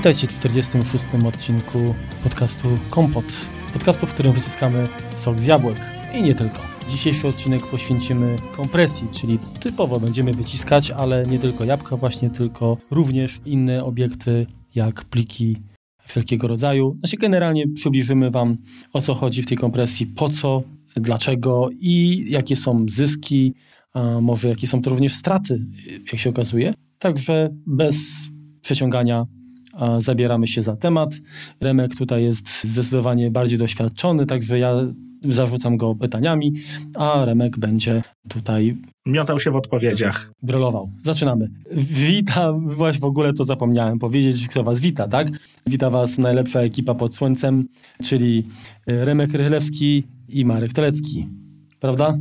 Witajcie w 46. odcinku podcastu Kompot. Podcastu, w którym wyciskamy sok z jabłek i nie tylko. Dzisiejszy odcinek poświęcimy kompresji, czyli typowo będziemy wyciskać, ale nie tylko jabłka właśnie, tylko również inne obiekty jak pliki wszelkiego rodzaju. Znaczy generalnie przybliżymy Wam o co chodzi w tej kompresji, po co, dlaczego i jakie są zyski, a może jakie są to również straty, jak się okazuje. Także bez przeciągania zabieramy się za temat. Remek tutaj jest zdecydowanie bardziej doświadczony, także ja zarzucam go pytaniami, a Remek będzie tutaj miotał się w odpowiedziach. Brylował. Zaczynamy. Witam, właśnie w ogóle to zapomniałem powiedzieć, kto was wita, tak? Wita was najlepsza ekipa pod słońcem, czyli Remek Rychlewski i Marek Telecki. Prawda?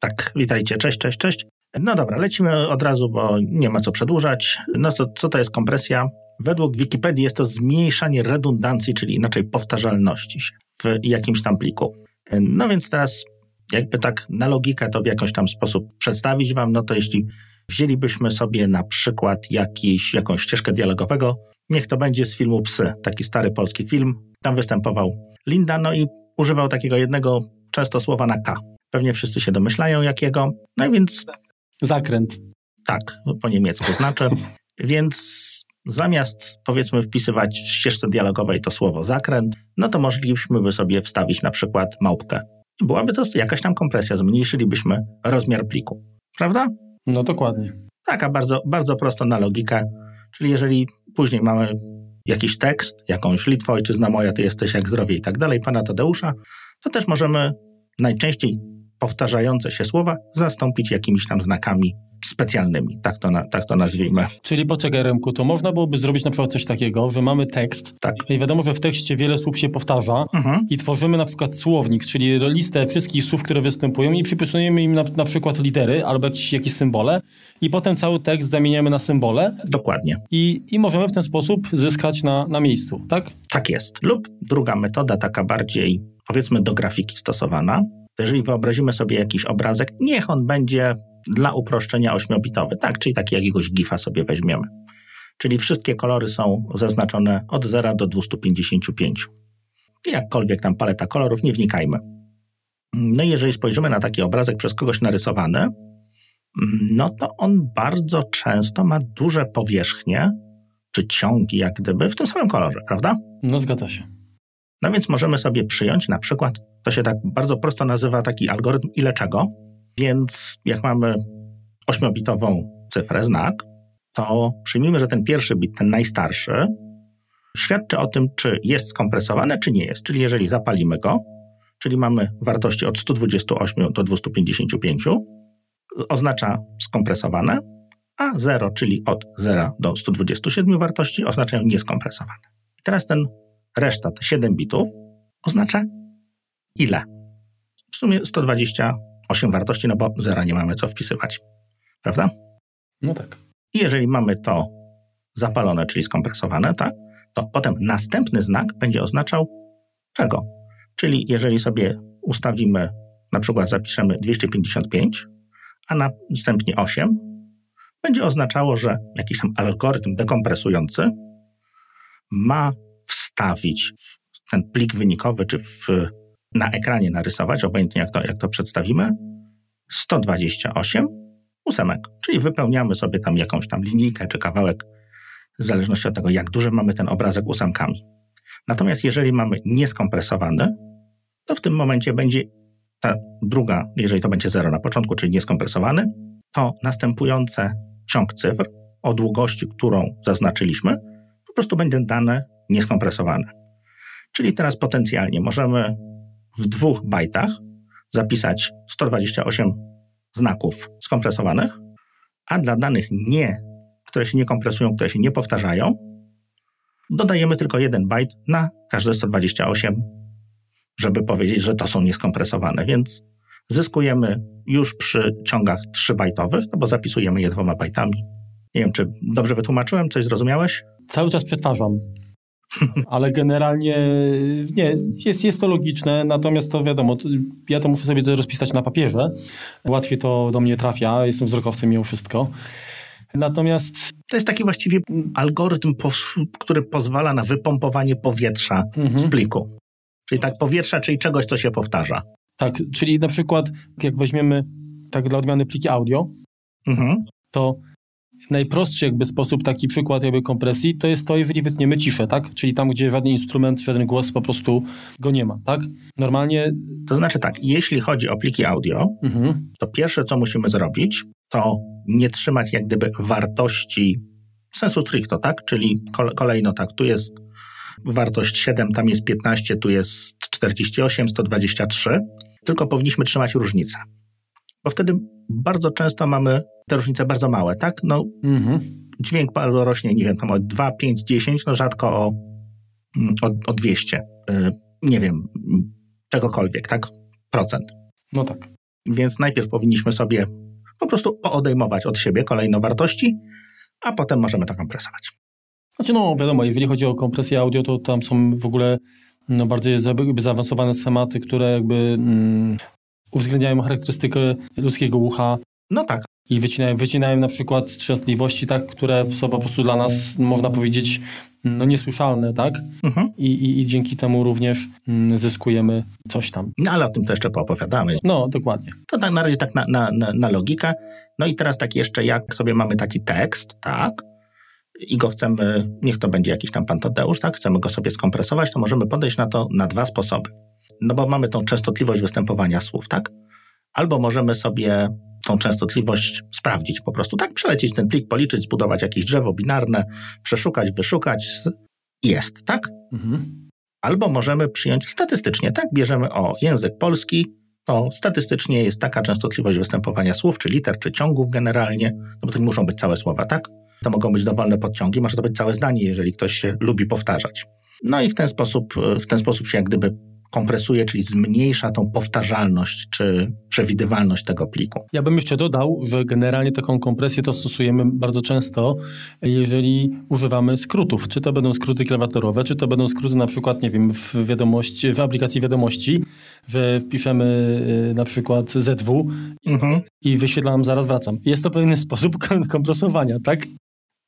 Tak, witajcie. Cześć, cześć, cześć. No dobra, lecimy od razu, bo nie ma co przedłużać. No to co to jest kompresja? Według Wikipedii jest to zmniejszanie redundancji, czyli inaczej powtarzalności w jakimś tam pliku. No więc teraz jakby tak na logikę to w jakiś tam sposób przedstawić wam, no to jeśli wzięlibyśmy sobie na przykład jakiś, jakąś ścieżkę dialogowego, niech to będzie z filmu Psy, taki stary polski film, tam występował Linda, no i używał takiego jednego często słowa na K. Pewnie wszyscy się domyślają jakiego, no i więc... Zakręt. Tak, po niemiecku znaczy. więc zamiast powiedzmy wpisywać w ścieżce dialogowej to słowo zakręt, no to moglibyśmy by sobie wstawić na przykład małpkę. Byłaby to jakaś tam kompresja, zmniejszylibyśmy rozmiar pliku. Prawda? No dokładnie. Taka bardzo, bardzo prosta na logikę. Czyli jeżeli później mamy jakiś tekst, jakąś Litwa, ojczyzna moja, ty jesteś jak zdrowie i tak dalej, pana Tadeusza, to też możemy najczęściej powtarzające się słowa zastąpić jakimiś tam znakami specjalnymi, tak to, na, tak to nazwijmy. Czyli poczekaj Remku, to można byłoby zrobić na przykład coś takiego, że mamy tekst tak. i wiadomo, że w tekście wiele słów się powtarza mhm. i tworzymy na przykład słownik, czyli listę wszystkich słów, które występują i przypisujemy im na, na przykład litery albo jakieś, jakieś symbole i potem cały tekst zamieniamy na symbole. Dokładnie. I, i możemy w ten sposób zyskać na, na miejscu, tak? Tak jest. Lub druga metoda, taka bardziej powiedzmy do grafiki stosowana, jeżeli wyobrazimy sobie jakiś obrazek, niech on będzie dla uproszczenia ośmiobitowy, tak, czyli taki jakiegoś gifa sobie weźmiemy. Czyli wszystkie kolory są zaznaczone od 0 do 255. I jakkolwiek tam paleta kolorów, nie wnikajmy. No i jeżeli spojrzymy na taki obrazek przez kogoś narysowany, no to on bardzo często ma duże powierzchnie, czy ciągi jak gdyby w tym samym kolorze, prawda? No zgadza się. No więc możemy sobie przyjąć na przykład, to się tak bardzo prosto nazywa taki algorytm ile czego, więc jak mamy ośmiobitową cyfrę, znak, to przyjmijmy, że ten pierwszy bit, ten najstarszy, świadczy o tym, czy jest skompresowane, czy nie jest. Czyli jeżeli zapalimy go, czyli mamy wartości od 128 do 255, oznacza skompresowane, a 0, czyli od 0 do 127 wartości, oznaczają nieskompresowane. I teraz ten reszta, te 7 bitów, oznacza ile? W sumie 120 8 wartości, no bo zera nie mamy co wpisywać. Prawda? No tak. I jeżeli mamy to zapalone, czyli skompresowane, tak, to potem następny znak będzie oznaczał czego? Czyli jeżeli sobie ustawimy, na przykład zapiszemy 255, a następnie 8, będzie oznaczało, że jakiś tam algorytm dekompresujący ma wstawić w ten plik wynikowy, czy w na ekranie narysować, obojętnie jak to, jak to przedstawimy, 128 ósemek, czyli wypełniamy sobie tam jakąś tam linijkę czy kawałek, w zależności od tego, jak duży mamy ten obrazek ósemkami. Natomiast jeżeli mamy nieskompresowany, to w tym momencie będzie ta druga, jeżeli to będzie 0 na początku, czyli nieskompresowany, to następujące ciąg cyfr o długości, którą zaznaczyliśmy, po prostu będzie dane nieskompresowane. Czyli teraz potencjalnie możemy w dwóch bajtach zapisać 128 znaków skompresowanych, a dla danych nie, które się nie kompresują, które się nie powtarzają, dodajemy tylko jeden bajt na każde 128, żeby powiedzieć, że to są nieskompresowane, więc zyskujemy już przy ciągach 3-bajtowych, no bo zapisujemy je dwoma bajtami. Nie wiem, czy dobrze wytłumaczyłem, coś zrozumiałeś? Cały czas przetwarzam. Ale generalnie nie, jest, jest to logiczne, natomiast to wiadomo, ja to muszę sobie to rozpisać na papierze. Łatwiej to do mnie trafia, jestem wzrokowcem mimo wszystko. Natomiast To jest taki właściwie algorytm, który pozwala na wypompowanie powietrza mhm. z pliku. Czyli tak powietrza, czyli czegoś, co się powtarza. Tak, czyli na przykład jak weźmiemy tak dla odmiany pliki audio, mhm. to najprostszy jakby sposób, taki przykład jakby kompresji, to jest to, jeżeli wytniemy ciszę, tak? Czyli tam, gdzie żaden instrument, żaden głos po prostu go nie ma, tak? Normalnie... To znaczy tak, jeśli chodzi o pliki audio, mhm. to pierwsze, co musimy zrobić, to nie trzymać jak gdyby wartości sensu stricto, tak? Czyli kolejno tak, tu jest wartość 7, tam jest 15, tu jest 48, 123, tylko powinniśmy trzymać różnicę. Bo wtedy bardzo często mamy te różnice bardzo małe, tak? No, mhm. dźwięk bardzo rośnie, nie wiem, tam o 2, 5, 10, no rzadko o, o, o 200. Yy, nie wiem, czegokolwiek, tak? Procent. No tak. Więc najpierw powinniśmy sobie po prostu poodejmować od siebie kolejne wartości, a potem możemy to kompresować. Znaczy, no wiadomo, jeżeli chodzi o kompresję audio, to tam są w ogóle no, bardziej zaawansowane schematy, które jakby mm, uwzględniają charakterystykę ludzkiego ucha. No tak. I wycinają, wycinają na przykład częstotliwości, tak, które są po prostu dla nas, można powiedzieć, no niesłyszalne, tak? Mhm. I, i, I, dzięki temu również mm, zyskujemy coś tam. No ale o tym to jeszcze poopowiadamy. No, dokładnie. To tak na razie tak na, na, na, na logikę. No i teraz tak jeszcze, jak sobie mamy taki tekst, tak? i go chcemy, niech to będzie jakiś tam pan Tadeusz, tak? Chcemy go sobie skompresować, to możemy podejść na to na dwa sposoby. No bo mamy tą częstotliwość występowania słów, tak? Albo możemy sobie tą częstotliwość sprawdzić po prostu, tak? Przelecieć ten plik, policzyć, zbudować jakieś drzewo binarne, przeszukać, wyszukać. Jest, tak? Mhm. Albo możemy przyjąć statystycznie, tak? Bierzemy o język polski, to statystycznie jest taka częstotliwość występowania słów, czy liter, czy ciągów generalnie, no bo to nie muszą być całe słowa, tak? To mogą być dowolne podciągi, może to być całe zdanie, jeżeli ktoś się lubi powtarzać. No i w ten sposób, w ten sposób się jak gdyby kompresuje, czyli zmniejsza tą powtarzalność czy przewidywalność tego pliku. Ja bym jeszcze dodał, że generalnie taką kompresję to stosujemy bardzo często, jeżeli używamy skrótów. Czy to będą skróty klawiaturowe, czy to będą skróty na przykład, nie wiem, w wiadomości, w aplikacji wiadomości, że wpiszemy y, na przykład ZW mhm. i wyświetlam zaraz wracam. Jest to pewien sposób kompresowania, tak?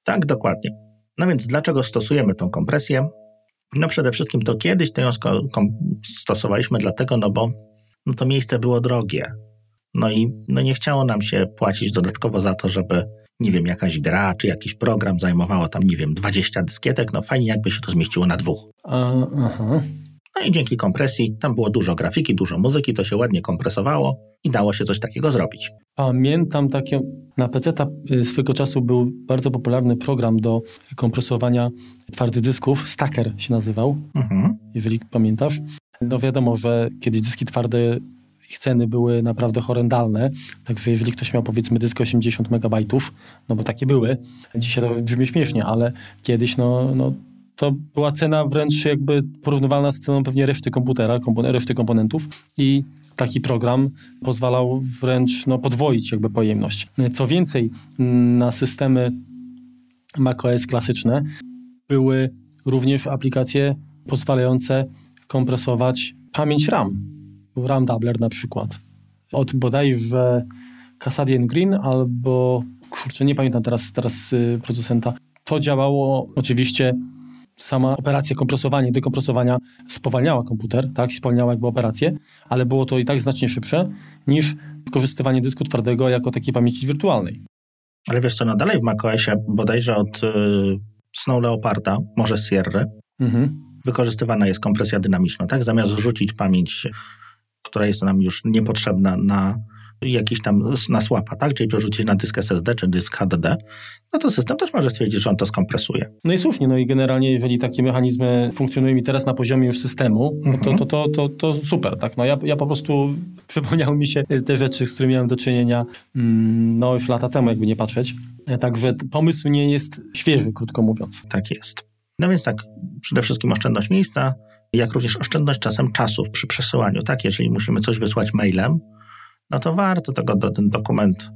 Tak, dokładnie. No więc dlaczego stosujemy tą kompresję? No przede wszystkim to kiedyś to ją stosowaliśmy dlatego, no bo no to miejsce było drogie. No i no nie chciało nam się płacić dodatkowo za to, żeby, nie wiem, jakaś gra czy jakiś program zajmowało tam, nie wiem, 20 dyskietek. No fajnie, jakby się to zmieściło na dwóch. aha. No i dzięki kompresji, tam było dużo grafiki, dużo muzyki, to się ładnie kompresowało i dało się coś takiego zrobić. Pamiętam takie, na PC y, swego czasu był bardzo popularny program do kompresowania twardych dysków, Stacker się nazywał, mhm. jeżeli pamiętasz. No wiadomo, że kiedyś dyski twarde ich ceny były naprawdę horrendalne, także jeżeli ktoś miał powiedzmy dysk 80 MB, no bo takie były, dzisiaj to brzmi śmiesznie, ale kiedyś no, no to była cena wręcz jakby porównywalna z ceną pewnie reszty komputera, reszty komponentów i taki program pozwalał wręcz no, podwoić jakby pojemność. Co więcej, na systemy macOS klasyczne były również aplikacje pozwalające kompresować pamięć RAM. RAM Doubler na przykład. Od bodajże Casadian Green albo, kurczę, nie pamiętam teraz, teraz y, producenta. To działało oczywiście sama operacja kompresowania, dekompresowania spowalniała komputer, tak, spowalniała jakby operację, ale było to i tak znacznie szybsze niż wykorzystywanie dysku twardego jako takiej pamięci wirtualnej. Ale wiesz co, no dalej w macOSie bodajże od y, Snow Leoparda, może Sierra, mhm. wykorzystywana jest kompresja dynamiczna, tak? Zamiast rzucić pamięć, która jest nam już niepotrzebna na jakiś tam na słapa, tak? Czyli przerzucić na dysk SSD czy dysk HDD, no to system też może stwierdzić, że on to skompresuje. No i słusznie, no i generalnie jeżeli takie mechanizmy funkcjonują mi teraz na poziomie już systemu, no to, to, to, to, to super, tak? No ja, ja po prostu przypomniały mi się te rzeczy, z którymi miałem do czynienia mm, no już lata temu, jakby nie patrzeć. Także pomysł nie jest świeży, krótko mówiąc. Tak jest. No więc tak, przede wszystkim oszczędność miejsca, jak również oszczędność czasem czasów przy przesyłaniu, tak? Jeżeli musimy coś wysłać mailem, no to warto tego, do, ten dokument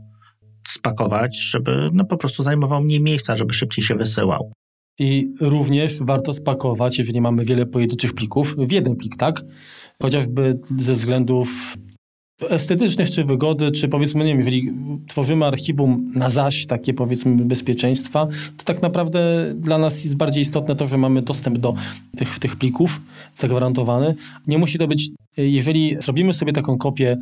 spakować, żeby no, po prostu zajmował mniej miejsca, żeby szybciej się wysyłał. I również warto spakować, jeżeli mamy wiele pojedynczych plików, w jeden plik, tak? Chociażby ze względów estetycznych czy wygody, czy powiedzmy, nie wiem, jeżeli tworzymy archiwum na zaś, takie powiedzmy bezpieczeństwa, to tak naprawdę dla nas jest bardziej istotne to, że mamy dostęp do tych, tych plików zagwarantowany. Nie musi to być, jeżeli zrobimy sobie taką kopię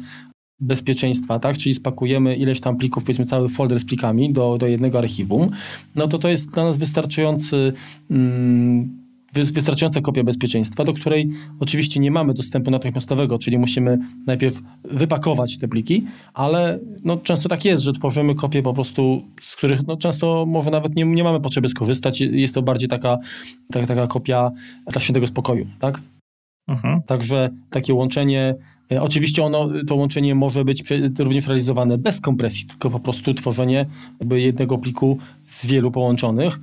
bezpieczeństwa, tak? czyli spakujemy ileś tam plików, powiedzmy cały folder z plikami do, do jednego archiwum, no to to jest dla nas wystarczający mm, wystarczająca kopia bezpieczeństwa, do której oczywiście nie mamy dostępu natychmiastowego, czyli musimy najpierw wypakować te pliki, ale no, często tak jest, że tworzymy kopie po prostu, z których no, często może nawet nie, nie mamy potrzeby skorzystać. Jest to bardziej taka, taka, taka kopia dla świętego spokoju, tak? Mhm. Także takie łączenie, oczywiście ono, to łączenie może być również realizowane bez kompresji, tylko po prostu tworzenie jednego pliku z wielu połączonych.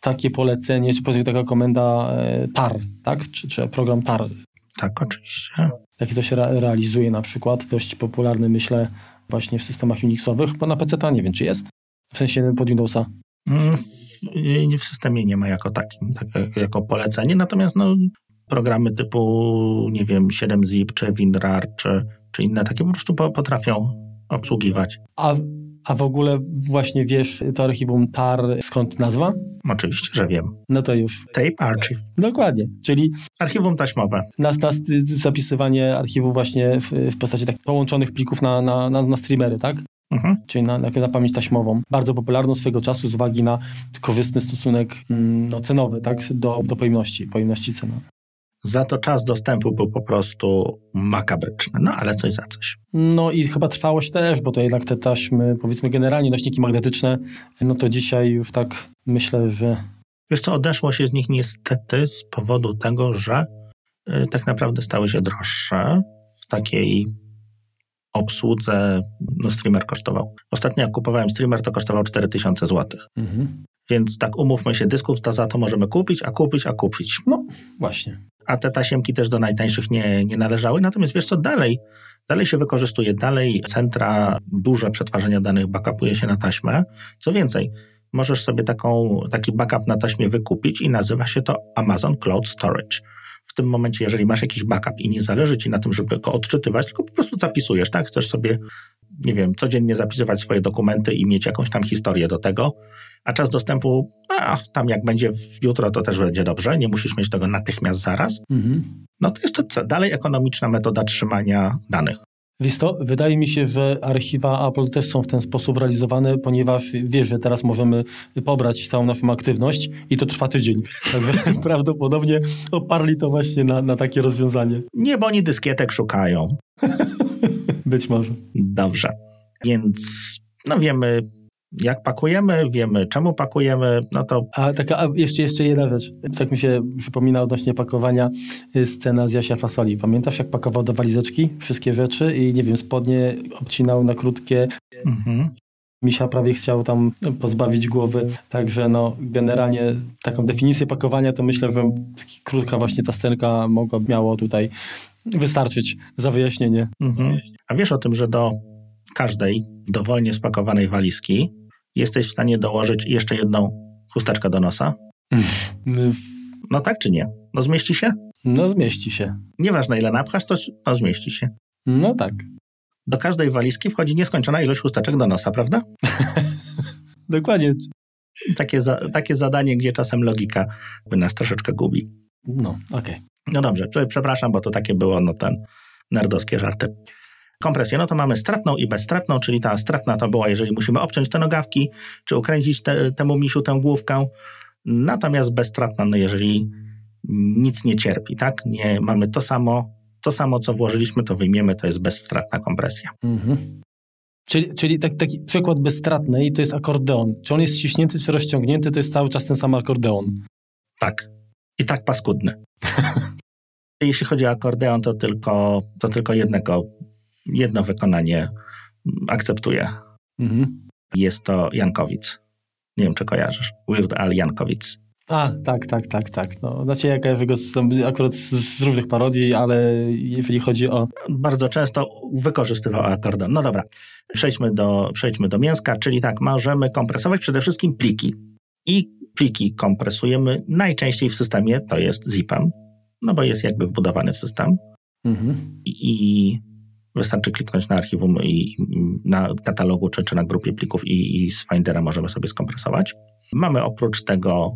Takie polecenie, czy taka komenda e, TAR, tak? Czy, czy program TAR. Tak, oczywiście. Takie to się realizuje na przykład, dość popularny myślę właśnie w systemach Unixowych, bo na PC nie wiem, czy jest? W sensie pod Windowsa. Mm, w, w systemie nie ma jako takim, tak, jako polecenie, natomiast no, programy typu, nie wiem, 7zip czy WinRAR czy, czy inne takie po prostu potrafią obsługiwać. A, a w ogóle właśnie wiesz to archiwum TAR skąd nazwa? Oczywiście, że wiem. No to już. Tape Archive. Dokładnie, czyli... Archiwum taśmowe. Nas, nas zapisywanie archiwów właśnie w, w postaci tak połączonych plików na, na, na, na streamery, tak? Mhm. czyli na, na, pamięć taśmową. Bardzo popularną swego czasu z uwagi na korzystny stosunek mm, no, cenowy tak? do, do pojemności, pojemności cenowej. Za to czas dostępu był po prostu makabryczny, no ale coś za coś. No i chyba trwałość też, bo to jednak te taśmy, powiedzmy generalnie nośniki magnetyczne, no to dzisiaj już tak myślę, że... Wiesz co, odeszło się z nich niestety z powodu tego, że y, tak naprawdę stały się droższe w takiej obsłudze, no streamer kosztował. Ostatnio jak kupowałem streamer, to kosztował 4000 zł. Mhm. Więc tak umówmy się, dysków za to możemy kupić, a kupić, a kupić. No, właśnie a te tasiemki też do najtańszych nie, nie należały. Natomiast wiesz co, dalej, dalej się wykorzystuje, dalej centra, duże przetwarzania danych backupuje się na taśmę. Co więcej, możesz sobie taką, taki backup na taśmie wykupić i nazywa się to Amazon Cloud Storage. W tym momencie, jeżeli masz jakiś backup i nie zależy ci na tym, żeby go odczytywać, tylko po prostu zapisujesz, tak? Chcesz sobie nie wiem, codziennie zapisywać swoje dokumenty i mieć jakąś tam historię do tego, a czas dostępu, a tam jak będzie jutro, to też będzie dobrze, nie musisz mieć tego natychmiast zaraz. Mhm. No to jest to dalej ekonomiczna metoda trzymania danych. Wiesz to, wydaje mi się, że archiwa Apple też są w ten sposób realizowane, ponieważ wiesz, że teraz możemy pobrać całą naszą aktywność i to trwa tydzień. Także prawdopodobnie oparli to właśnie na, na takie rozwiązanie. Nie, bo oni dyskietek szukają. Być może. Dobrze. Więc no wiemy, jak pakujemy, wiemy czemu pakujemy, no to... A taka a jeszcze, jeszcze jedna rzecz. Tak mi się przypomina odnośnie pakowania y, scena z Jasia Fasoli. Pamiętasz jak pakował do walizeczki wszystkie rzeczy i nie wiem, spodnie obcinał na krótkie. Mhm. Misia prawie chciał tam pozbawić głowy, także no generalnie taką definicję pakowania to myślę, że krótka właśnie ta scenka mogła, miało tutaj wystarczyć za wyjaśnienie. Mhm. A wiesz o tym, że do każdej dowolnie spakowanej walizki jesteś w stanie dołożyć jeszcze jedną chusteczkę do nosa? No tak czy nie? No zmieści się? No zmieści się. Nieważne ile napchasz, to no, zmieści się. No tak. Do każdej walizki wchodzi nieskończona ilość chusteczek do nosa, prawda? Dokładnie. Takie, za, takie zadanie, gdzie czasem logika by nas troszeczkę gubi. No, okej. Okay. No dobrze, przepraszam, bo to takie było no ten nerdowskie żarty. Kompresję, no to mamy stratną i bezstratną, czyli ta stratna to była, jeżeli musimy obciąć te nogawki, czy ukręcić te, temu misiu tę główkę. Natomiast bezstratna, no jeżeli nic nie cierpi, tak? Nie mamy to samo, to samo, co włożyliśmy, to wyjmiemy, to jest bezstratna kompresja. Mhm. Czyli, czyli tak, taki przykład bezstratny i to jest akordeon. Czy on jest ściśnięty, czy rozciągnięty, to jest cały czas ten sam akordeon. Tak. I tak paskudny. Jeśli chodzi o akordeon, to tylko, to tylko jednego, jedno wykonanie akceptuję. Mhm. Jest to Jankowic. Nie wiem, czy kojarzysz. Weird Al Jankowic. A, tak, tak, tak, tak. No, znaczy ja kojarzę go z, akurat z, z, różnych parodii, ale jeżeli chodzi o... Bardzo często wykorzystywał akordeon. No dobra, przejdźmy do, przejdźmy do mięska, czyli tak, możemy kompresować przede wszystkim pliki. I pliki kompresujemy najczęściej w systemie, to jest zipem, no bo jest jakby wbudowany w system. Mhm. I Wystarczy kliknąć na archiwum i na katalogu czy, czy na grupie plików i, i z Findera możemy sobie skompresować. Mamy oprócz tego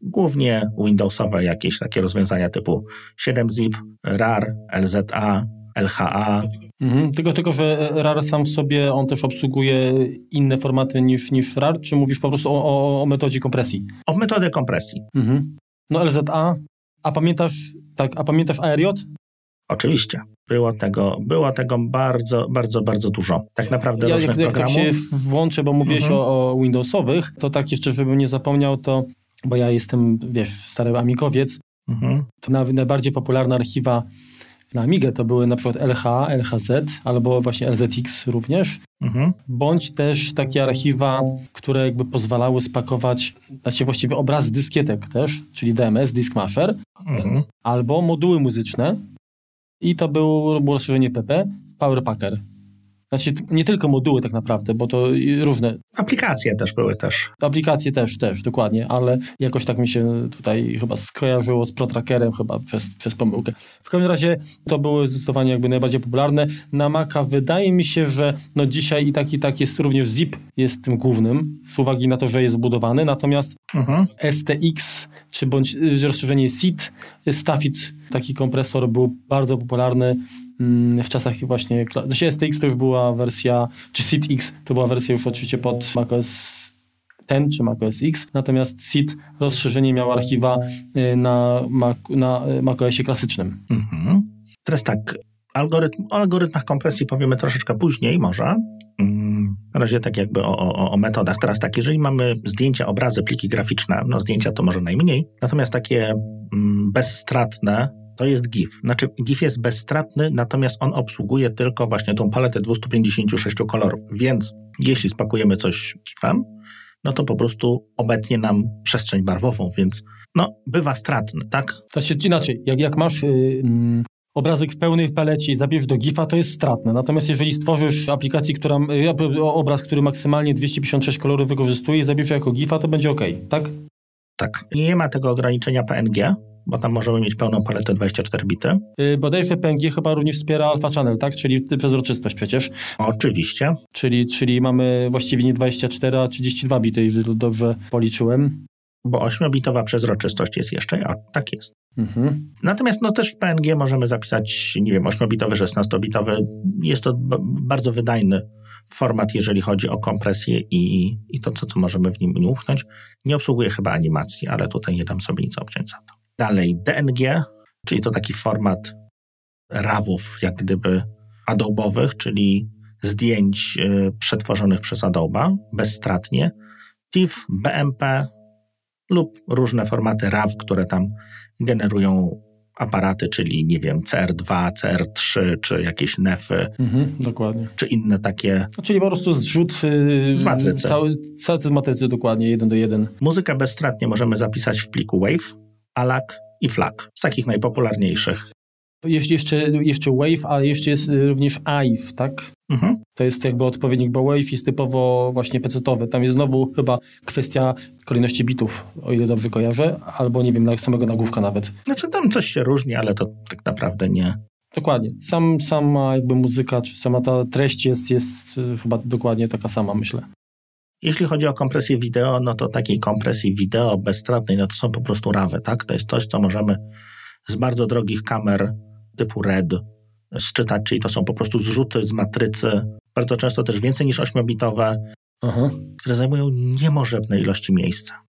głównie Windowsowe jakieś takie rozwiązania typu 7-zip, RAR, LZA, LHA. Mhm. Tylko, tylko, że RAR sam w sobie, on też obsługuje inne formaty niż, niż RAR, czy mówisz po prostu o, o, o metodzie kompresji? O metodzie kompresji. Mhm. No LZA, a pamiętasz, tak, a pamiętasz ARJ? Oczywiście. Było tego, było tego bardzo, bardzo, bardzo dużo. Tak naprawdę ja, różnych jak, jak tak programów. się włączę, bo mówiłeś Mhm. o, o Windowsowych, to tak jeszcze, żebym nie zapomniał, to, bo ja jestem, wiesz, stary amikowiec, Mhm. to na, najbardziej popularne archiwa na Amigę to były na przykład LH, LHZ albo właśnie LZX również, Mhm. bądź też takie archiwa, które jakby pozwalały spakować, znaczy właściwie obrazy dyskietek też, czyli DMS, Disk Masher, Mhm. albo moduły muzyczne i to było, było rozszerzenie PP, Power Packer. Znaczy nie tylko moduły tak naprawdę, bo to różne Aplikacje też były też. aplikacje też, też, dokładnie, ale jakoś tak mi się tutaj chyba skojarzyło z ProTrackerem chyba przez, przez pomyłkę. W każdym razie to były zdecydowanie jakby najbardziej popularne. Na Maca wydaje mi się, że no dzisiaj i tak i tak jest również ZIP jest tym głównym, z uwagi na to, że jest zbudowany, natomiast Mhm. STX, czy bądź y, rozszerzenie SIT, Staffit, taki kompresor był bardzo popularny w czasach właśnie, znaczy STX to już była wersja, czy SIT-X to była wersja już oczywiście pod macOS 10 czy macOS X, natomiast SIT rozszerzenie miało archiwa y, na, Mac, na y, macOSie klasycznym. Mhm. Teraz tak, algorytm, o algorytmach kompresji powiemy troszeczkę później może. Mm, Na razie tak jakby o, o, o metodach. Teraz tak, jeżeli mamy zdjęcia, obrazy, pliki graficzne, no zdjęcia to może najmniej, natomiast takie mm, bezstratne to jest GIF. Znaczy GIF jest bezstratny, natomiast on obsługuje tylko właśnie tą paletę 256 kolorów, więc jeśli spakujemy coś GIFem, no to po prostu obetnie nam przestrzeń barwową, więc no bywa stratny, tak? Znaczy inaczej, jak, jak masz y, mm, obrazek w pełnej palecie i zabierzesz do GIFa, to jest stratne. Natomiast jeżeli stworzysz aplikację, która, y, obraz, który maksymalnie 256 kolorów wykorzystuje i zabierzesz jako GIFa, to będzie ok, tak? Tak. Nie ma tego ograniczenia PNG, bo tam możemy mieć pełną paletę 24 bity. Yy, bodajże PNG chyba również wspiera Alpha Channel, tak? Czyli przezroczystość przecież. Oczywiście. Czyli, czyli mamy właściwie nie 24, a 32 bity, jeżeli dobrze policzyłem. Bo 8-bitowa przezroczystość jest jeszcze, a tak jest. Mhm. Natomiast no też w PNG możemy zapisać, nie wiem, 8-bitowy, 16-bitowy. Jest to bardzo wydajny format, jeżeli chodzi o kompresję i, i to, co, co możemy w nim upchnąć. Nie obsługuje chyba animacji, ale tutaj nie dam sobie nic obciąć za to. Dalej DNG, czyli to taki format RAWów, jak gdyby Adobe'owych, czyli zdjęć y, przetworzonych przez Adobe bezstratnie. TIFF, BMP lub różne formaty RAW, które tam generują aparaty, czyli nie wiem, CR2, CR3, czy jakieś NEFy, Mhm, dokładnie. czy inne takie. No, czyli po prostu zrzut yy, Z matrycy. Cały, cały z matrycy dokładnie, jeden do jeden. Muzykę bezstratnie możemy zapisać w pliku WAV, ALAC i FLAC, z takich najpopularniejszych. Jeśli jeszcze, jeszcze Wave, ale jeszcze jest y, również AIF, tak? Mhm. To jest jakby odpowiednik, bo Wave jest typowo właśnie pecetowy. Tam jest znowu chyba kwestia kolejności bitów, o ile dobrze kojarzę, albo nie wiem, na samego nagłówka nawet. Znaczy tam coś się różni, ale to tak naprawdę nie. Dokładnie. Sam, sama jakby muzyka, czy sama ta treść jest, jest y, chyba dokładnie taka sama, myślę. Jeśli chodzi o kompresję wideo, no to takiej kompresji wideo bezstratnej, no to są po prostu rawy, tak? To jest coś, co możemy z bardzo drogich kamer typu RED sczytać, czyli to są po prostu zrzuty z matrycy, bardzo często też więcej niż 8-bitowe, Aha. które zajmują niemożebne ilości miejsca.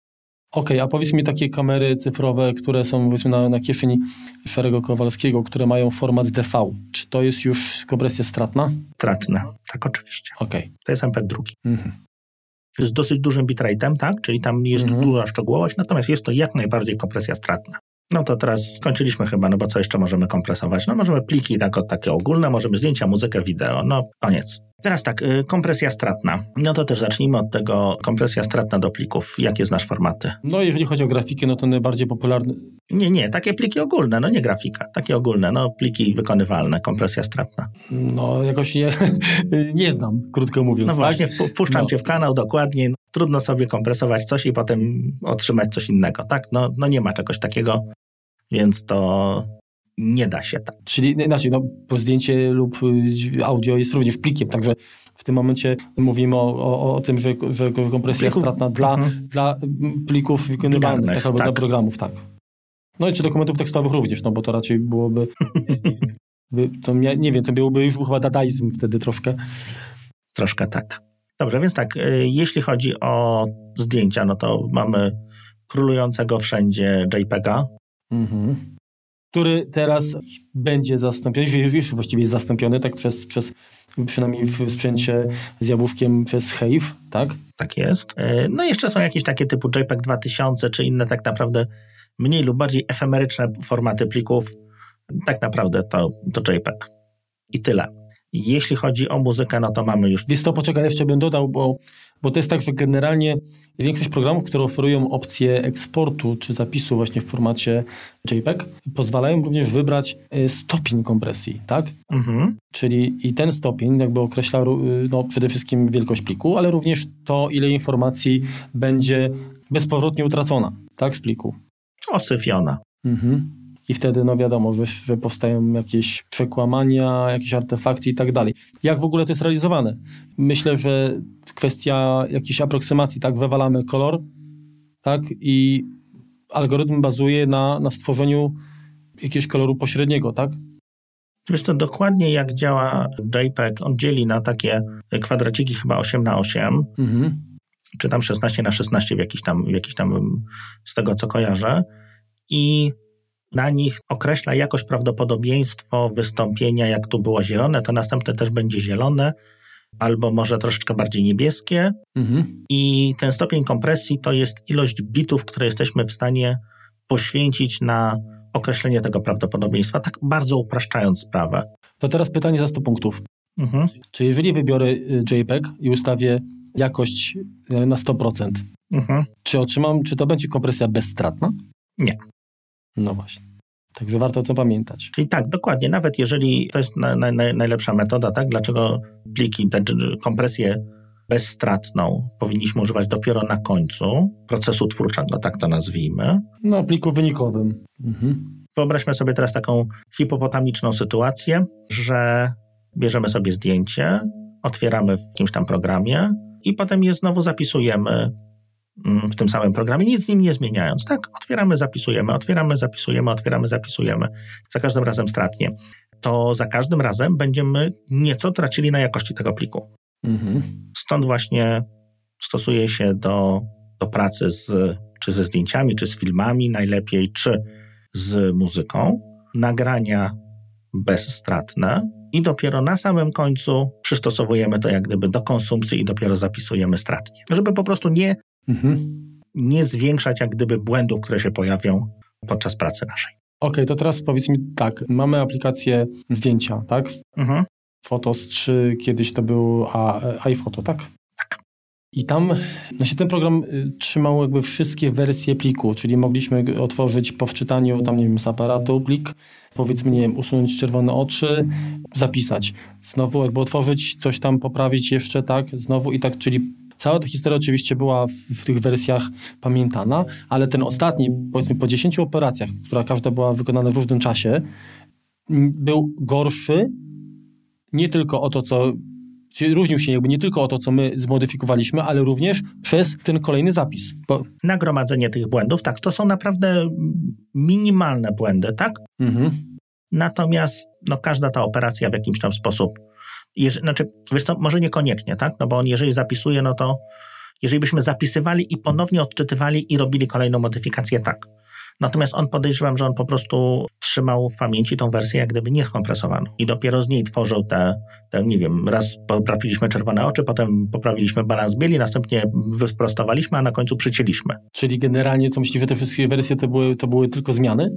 Okej, a powiedz mi takie kamery cyfrowe, które są powiedzmy na, na kieszeni Szarego Kowalskiego, które mają format DV. Czy to jest już kompresja stratna? Stratne, tak oczywiście. Okej. To jest MP2. Mhm. Z dosyć dużym bitrate'em, tak? Czyli tam jest Mhm. duża szczegółowość, natomiast jest to jak najbardziej kompresja stratna. No to teraz skończyliśmy chyba, no bo co jeszcze możemy kompresować? No możemy pliki tak, takie ogólne, możemy zdjęcia, muzykę, wideo, no koniec. Teraz tak, y, kompresja stratna. No to też zacznijmy od tego, kompresja stratna do plików. Jakie znasz formaty? No jeżeli chodzi o grafikę, no to najbardziej popularny... Nie, nie, takie pliki ogólne, no nie grafika, takie ogólne, no pliki wykonywalne, kompresja stratna. No jakoś nie, nie znam, krótko mówiąc. No tak? właśnie, wpu- wpuszczam No. cię w kanał dokładnie, no, trudno sobie kompresować coś i potem otrzymać coś innego, tak? No, no nie ma czegoś takiego, więc to nie da się tak. Czyli inaczej, no, zdjęcie lub y, audio jest również plikiem, także w tym momencie mówimy o, o, o tym, że, że kompresja jest stratna dla, mhm. dla plików wykonywalnych, tak, albo tak. dla programów, tak. No i czy dokumentów tekstowych również, no bo to raczej byłoby, by, to nie wiem, to byłoby już chyba dadaizm wtedy troszkę. Troszkę tak. Dobrze, więc tak, y, jeśli chodzi o zdjęcia, no to mamy królującego wszędzie JPEGa. Mhm. Który teraz będzie zastąpiony, już, już właściwie jest zastąpiony, tak przez, przez przynajmniej w sprzęcie z jabłuszkiem przez Hive, tak? Tak jest. Y, no i jeszcze są jakieś takie typu JPEG 2000, czy inne tak naprawdę mniej lub bardziej efemeryczne formaty plików. Tak naprawdę to, to JPEG. I tyle. Jeśli chodzi o muzykę, no to mamy już... Wiesz to poczekaj, jeszcze bym dodał, bo, bo to jest tak, że generalnie większość programów, które oferują opcję eksportu czy zapisu właśnie w formacie JPEG, pozwalają również wybrać y, stopień kompresji, tak? Mhm. Czyli i ten stopień jakby określa y, no, przede wszystkim wielkość pliku, ale również to, ile informacji będzie bezpowrotnie utracona, tak, z pliku. Osyfiona. Mhm i wtedy no wiadomo, że, że powstają jakieś przekłamania, jakieś artefakty i tak dalej. Jak w ogóle to jest realizowane? Myślę, że kwestia jakiejś aproksymacji, tak, wywalamy kolor, tak, i algorytm bazuje na, na stworzeniu jakiegoś koloru pośredniego, tak? Wiesz to dokładnie jak działa JPEG, on dzieli na takie kwadraciki chyba 8 na 8 mhm. czy tam 16 na 16 w jakiś tam, w jakiś tam z tego co kojarzę i na nich określa jakoś prawdopodobieństwo wystąpienia, jak tu było zielone, to następne też będzie zielone, albo może troszeczkę bardziej niebieskie. Mhm. I ten stopień kompresji to jest ilość bitów, które jesteśmy w stanie poświęcić na określenie tego prawdopodobieństwa, tak bardzo upraszczając sprawę. To teraz pytanie za 100 punktów. Mhm. Czy jeżeli wybiorę y, JPEG i ustawię jakość y, na 100%, mhm. czy otrzymam, czy to będzie kompresja bezstratna? Nie. No właśnie. Także warto to pamiętać. Czyli tak, dokładnie. Nawet jeżeli to jest na, na, najlepsza metoda, tak? Dlaczego pliki, te kompresję bezstratną powinniśmy używać dopiero na końcu procesu twórczego, tak to nazwijmy. No, pliku wynikowym. Mhm. Wyobraźmy sobie teraz taką hipopotamiczną sytuację, że bierzemy sobie zdjęcie, otwieramy w jakimś tam programie i potem je znowu zapisujemy w tym samym programie, nic z nim nie zmieniając. Tak, otwieramy, zapisujemy, otwieramy, zapisujemy, otwieramy, zapisujemy. Za każdym razem stratnie. To za każdym razem będziemy nieco tracili na jakości tego pliku. Mhm. Stąd właśnie stosuje się do, do pracy z, czy ze zdjęciami, czy z filmami, najlepiej, czy z muzyką. Nagrania bezstratne i dopiero na samym końcu przystosowujemy to jak gdyby do konsumpcji i dopiero zapisujemy stratnie. Żeby po prostu nie Mhm. Nie zwiększać jak gdyby błędów, które się pojawią podczas pracy naszej. Okej, okay, to teraz powiedz mi tak, mamy aplikację zdjęcia, tak? Mhm. Fotos 3, kiedyś to był iPhoto, tak? Tak. I tam znaczy ten program y, trzymał jakby wszystkie wersje pliku, czyli mogliśmy otworzyć po wczytaniu tam, nie wiem, z aparatu plik, powiedzmy, nie wiem, usunąć czerwone oczy, zapisać. Znowu jakby otworzyć, coś tam poprawić jeszcze, tak? Znowu i tak, czyli Cała ta historia oczywiście była w, w, tych wersjach pamiętana, ale ten ostatni, powiedzmy po 10 operacjach, która każda była wykonana w różnym czasie, był gorszy nie tylko o to, co Czyli różnił się jakby nie tylko o to, co my zmodyfikowaliśmy, ale również przez ten kolejny zapis. Bo... Nagromadzenie tych błędów, tak, to są naprawdę minimalne błędy, tak? Mhm. Natomiast no, każda ta operacja w jakimś tam sposób Jeż, znaczy, wiesz co, może niekoniecznie, tak? No bo on jeżeli zapisuje, no to jeżeli byśmy zapisywali i ponownie odczytywali i robili kolejną modyfikację, tak. Natomiast on podejrzewam, że on po prostu trzymał w pamięci tą wersję jak gdyby nieskompresowaną i dopiero z niej tworzył te, te nie wiem, raz poprawiliśmy czerwone oczy, potem poprawiliśmy balans bieli, następnie wyprostowaliśmy, a na końcu przycięliśmy. Czyli generalnie co myślisz, że te wszystkie wersje to były, to były tylko zmiany?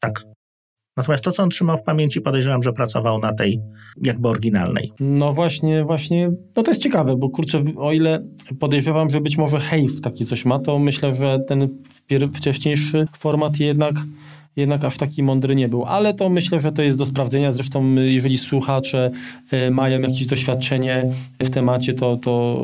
Tak. Natomiast to, co on trzymał w pamięci, podejrzewam, że pracował na tej jakby oryginalnej. No właśnie, właśnie, no to jest ciekawe, bo kurczę, o ile podejrzewam, że być może Hive taki coś ma, to myślę, że ten wcześniejszy format jednak jednak aż taki mądry nie był, ale to myślę, że to jest do sprawdzenia. Zresztą, jeżeli słuchacze e, mają jakieś doświadczenie w temacie, to, to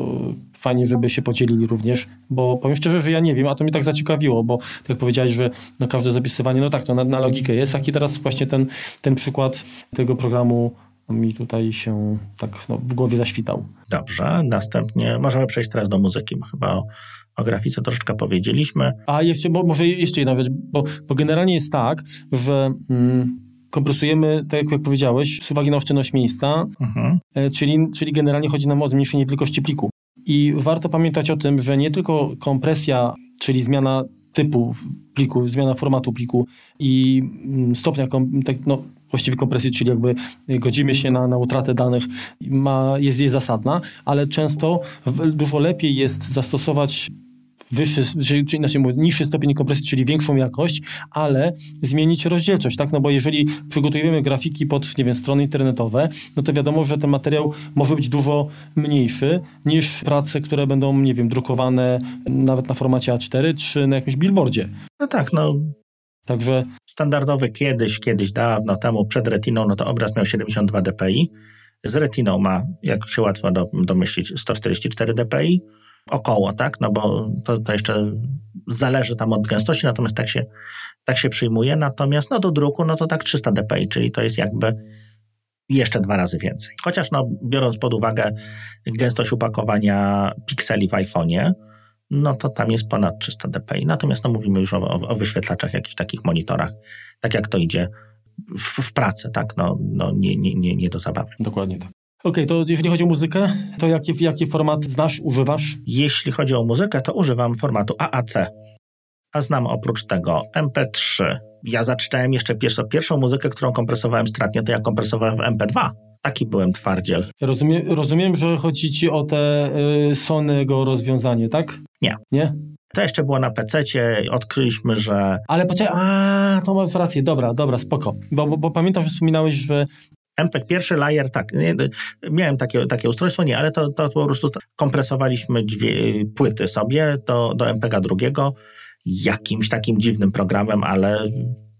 fajnie, żeby się podzielili również, bo powiem szczerze, że ja nie wiem, a to mnie tak zaciekawiło, bo tak jak powiedziałeś, że no każde zapisywanie, no tak, to na, na logikę jest, jak i teraz właśnie ten, ten przykład tego programu mi tutaj się tak no, w głowie zaświtał. Dobrze, następnie możemy przejść teraz do muzyki, bo chyba o, grafice troszeczkę powiedzieliśmy. A jeszcze, bo może jeszcze jedna rzecz, bo, bo generalnie jest tak, że mm, kompresujemy, tak jak powiedziałeś, z uwagi na oszczędność miejsca, Mhm. e, czyli, czyli generalnie chodzi nam o zmniejszenie wielkości pliku. I warto pamiętać o tym, że nie tylko kompresja, czyli zmiana typu pliku, zmiana formatu pliku i mm, stopnia tak, no, właściwie kompresji, czyli jakby godzimy się na, na utratę danych, ma, jest, jest zasadna, ale często w, dużo lepiej jest zastosować wyższy, czy, czy inaczej mówiąc, niższy stopień kompresji, czyli większą jakość, ale zmienić rozdzielczość, tak? No bo jeżeli przygotowujemy grafiki pod, nie wiem, strony internetowe, no to wiadomo, że ten materiał może być dużo mniejszy niż prace, które będą, nie wiem, drukowane nawet na formacie A4 czy na jakimś billboardzie. No tak, no Także standardowy kiedyś, kiedyś dawno temu przed retiną, no to obraz miał 72 dpi. Z retiną ma, jak się łatwo do, domyślić, 144 dpi. Około, tak? No bo to, to jeszcze zależy tam od gęstości, natomiast tak się, tak się przyjmuje. Natomiast no do druku, no to tak 300 dpi, czyli to jest jakby jeszcze dwa razy więcej. Chociaż no, biorąc pod uwagę gęstość upakowania pikseli w iPhone'ie, no to tam jest ponad 300 dpi. Natomiast no, mówimy już o, o, wyświetlaczach, jakichś takich monitorach, tak jak to idzie w, w pracę, tak? No, no nie, nie, nie, nie do zabawy. dokładnie tak. Okej, to jeżeli chodzi o muzykę, to jaki, jaki format znasz, używasz? Jeśli chodzi o muzykę, to używam formatu AAC, a znam oprócz tego MP3. Ja zaczynałem jeszcze pierwszą, pierwszą muzykę, którą kompresowałem stratnie, to ja kompresowałem w MP2. Taki byłem twardziel. Rozumiem, rozumiem że chodzi ci o te y, Sonego rozwiązanie, tak? Nie. Nie? To jeszcze było na PC-cie, odkryliśmy, że Ale poczekaj, a to masz rację, dobra, dobra, spoko. Bo, bo, bo pamiętam, że wspominałeś, że MPEG pierwszy layer, tak, nie, miałem takie, takie ustrojstwo, nie, ale to, to po prostu kompresowaliśmy płyty sobie do, do MPEGa drugiego jakimś takim dziwnym programem, ale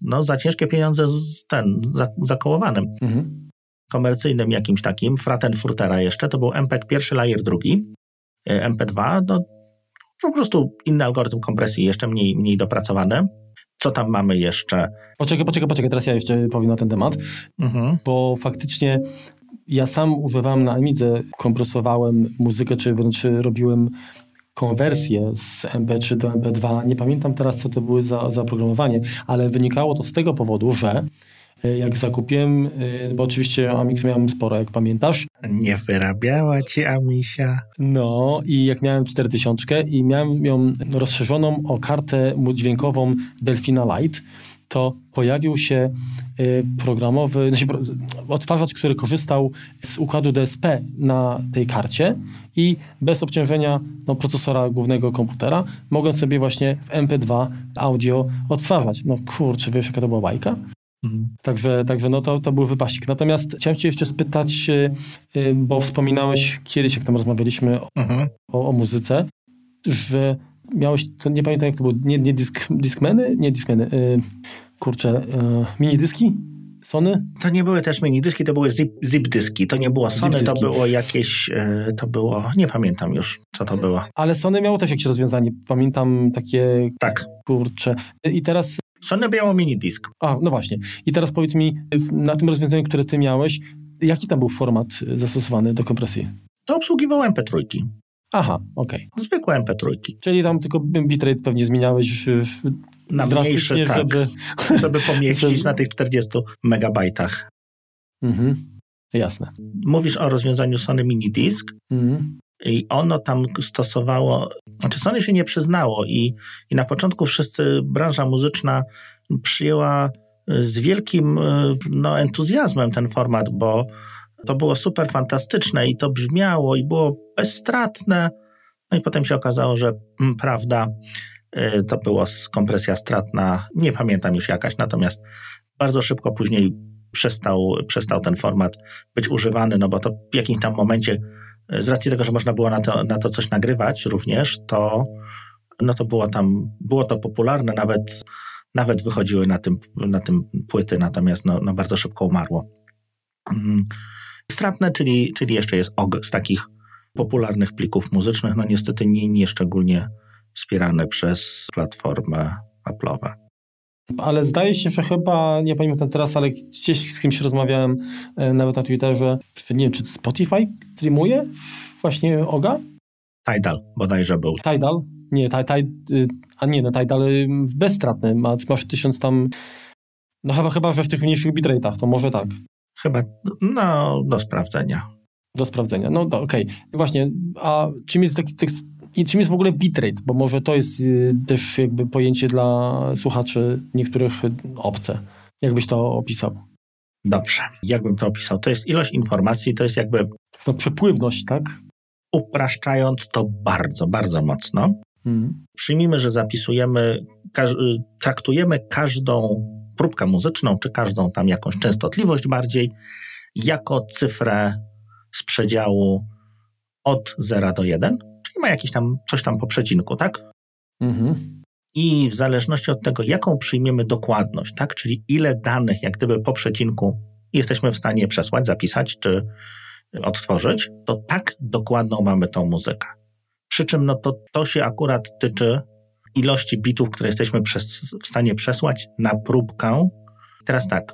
no za ciężkie pieniądze z ten, za, zakołowanym. mhm. Komercyjnym jakimś takim, Fratenfurtera jeszcze, to był MPEG pierwszy, layer drugi, e, MP2, no po prostu inny algorytm kompresji, jeszcze mniej, mniej dopracowany. Co tam mamy jeszcze? Poczekaj, poczekaj, poczekaj, teraz ja jeszcze powiem na ten temat, Mhm. bo faktycznie ja sam używałem na Amidze, kompresowałem muzykę, czy wręcz robiłem konwersję z MP3 do MP2. Nie pamiętam teraz, co to były za, za oprogramowanie, ale wynikało to z tego powodu, że jak zakupiłem, y, bo oczywiście Amix miałem sporo, jak pamiętasz, Nie wyrabiała ci Amisia. No i jak miałem 4000 i miałem ją rozszerzoną o kartę dźwiękową Delfina Lite, to pojawił się y, programowy, znaczy odtwarzacz, który korzystał z układu DSP na tej karcie i bez obciążenia no, procesora głównego komputera mogłem sobie właśnie w MP2 audio odtwarzać. No kurczę, wiesz jaka to była bajka? Także, także no to, to był wypaścik. Natomiast chciałem cię jeszcze spytać, y, y, bo wspominałeś kiedyś, jak tam rozmawialiśmy Mhm. o, o muzyce, że miałeś, to nie pamiętam jak to było, nie, nie disk, Discmany? Nie Discmany, y, kurczę, y, mini dyski? Sony? To nie były też mini dyski, to były zip, zip dyski. To nie było Sony, to było jakieś, e, to było, nie pamiętam już, co to było. Ale Sony miało też jakieś rozwiązanie, pamiętam takie, Tak, kurcze. I teraz, Sony miało mini disk. a no właśnie, i teraz powiedz mi, na tym rozwiązaniu, które ty miałeś, jaki tam był format zastosowany do kompresji? To obsługiwał MP3. Aha, okej. Zwykłe MP3. Czyli tam tylko bitrate pewnie zmieniałeś w- Na mniejsze, tak, żeby... żeby pomieścić na tych 40 megabajtach. Mhm. Jasne. Mówisz o rozwiązaniu Sony Mini Disk Mhm. i ono tam stosowało, znaczy Sony się nie przyznało i, i na początku wszyscy, branża muzyczna przyjęła z wielkim y, no, entuzjazmem ten format, bo to było super fantastyczne i to brzmiało i było bezstratne. No i potem się okazało, że mm, prawda, to była kompresja stratna, nie pamiętam już jakaś, natomiast bardzo szybko później przestał, przestał ten format być używany, no bo to w jakimś tam momencie z racji tego, że można było na to, na to coś nagrywać również, to, no to było tam, było to popularne, nawet nawet wychodziły na tym, na tym płyty, natomiast no, no bardzo szybko umarło. Mm. Stratne, czyli, czyli jeszcze jest OG z takich popularnych plików muzycznych, no niestety nie, nie szczególnie wspierane przez platformę Apple'owe. Ale zdaje się, że chyba, nie pamiętam teraz, ale gdzieś z kimś rozmawiałem e, nawet na Twitterze, nie wiem, czy Spotify streamuje właśnie OGA? Tidal bodajże był. Tidal? Nie, Tidal, y, a nie, no Tidal y, bezstratny, ma, masz tysiąc tam, no chyba, chyba, że w tych mniejszych bitrate'ach, to może tak. Chyba, no, do sprawdzenia. Do sprawdzenia, no okej. Okay. Właśnie, a czym jest taki, i czym jest w ogóle bitrate? Bo może to jest y, też jakby pojęcie dla słuchaczy niektórych obce. Jakbyś to opisał? Dobrze. Jakbym to opisał? To jest ilość informacji, to jest jakby... To przepływność, tak? Upraszczając to bardzo, bardzo mocno, hmm. przyjmijmy, że zapisujemy, traktujemy każdą próbkę muzyczną, czy każdą tam jakąś częstotliwość bardziej, jako cyfrę z przedziału od 0 do 1 i ma jakiś tam, coś tam po przecinku, tak? Mhm. I w zależności od tego, jaką przyjmiemy dokładność, tak? Czyli ile danych, jak gdyby po przecinku jesteśmy w stanie przesłać, zapisać czy odtworzyć, to tak dokładną mamy tą muzykę. Przy czym no to, to się akurat tyczy ilości bitów, które jesteśmy przez, w stanie przesłać na próbkę. Teraz tak,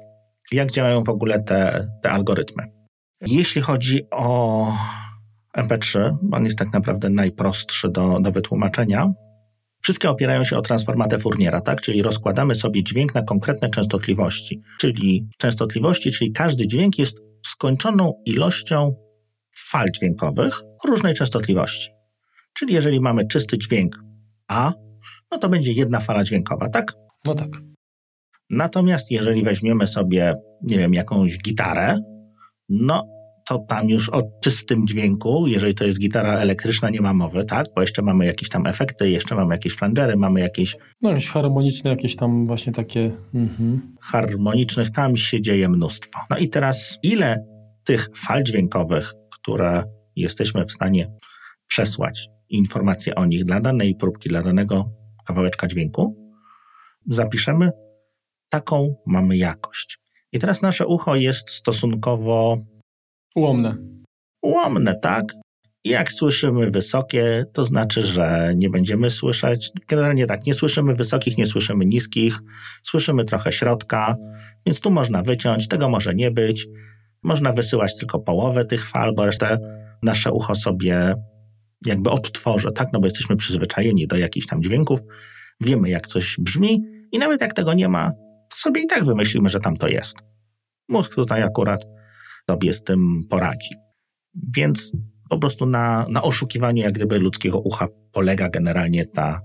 jak działają w ogóle te, te algorytmy? Jeśli chodzi o MP3, on jest tak naprawdę najprostszy do, do wytłumaczenia. Wszystkie opierają się o transformatę Fourniera, tak? czyli rozkładamy sobie dźwięk na konkretne częstotliwości. Czyli częstotliwości, czyli każdy dźwięk jest skończoną ilością fal dźwiękowych różnej częstotliwości. Czyli jeżeli mamy czysty dźwięk A, no to będzie jedna fala dźwiękowa, tak? No tak. Natomiast jeżeli weźmiemy sobie, nie wiem, jakąś gitarę, no to tam już o czystym dźwięku, jeżeli to jest gitara elektryczna, nie ma mowy, tak? Bo jeszcze mamy jakieś tam efekty, jeszcze mamy jakieś flangery, mamy jakieś... No jakieś harmoniczne, jakieś tam właśnie takie... Mhm. Harmonicznych tam się dzieje mnóstwo. No i teraz ile tych fal dźwiękowych, które jesteśmy w stanie przesłać, informacje o nich dla danej próbki, dla danego kawałeczka dźwięku, zapiszemy, taką mamy jakość. I teraz nasze ucho jest stosunkowo Ułomne. Ułomne, tak. Jak słyszymy wysokie, to znaczy, że nie będziemy słyszeć. Generalnie tak, nie słyszymy wysokich, nie słyszymy niskich, słyszymy trochę środka, więc tu można wyciąć, tego może nie być. Można wysyłać tylko połowę tych fal, bo resztę nasze ucho sobie jakby odtworzy, tak? No bo jesteśmy przyzwyczajeni do jakichś tam dźwięków, wiemy jak coś brzmi i nawet jak tego nie ma, to sobie i tak wymyślimy, że tam to jest. Mózg tutaj akurat sobie z tym poradzi. Więc po prostu na, na oszukiwaniu jak gdyby ludzkiego ucha polega generalnie ta,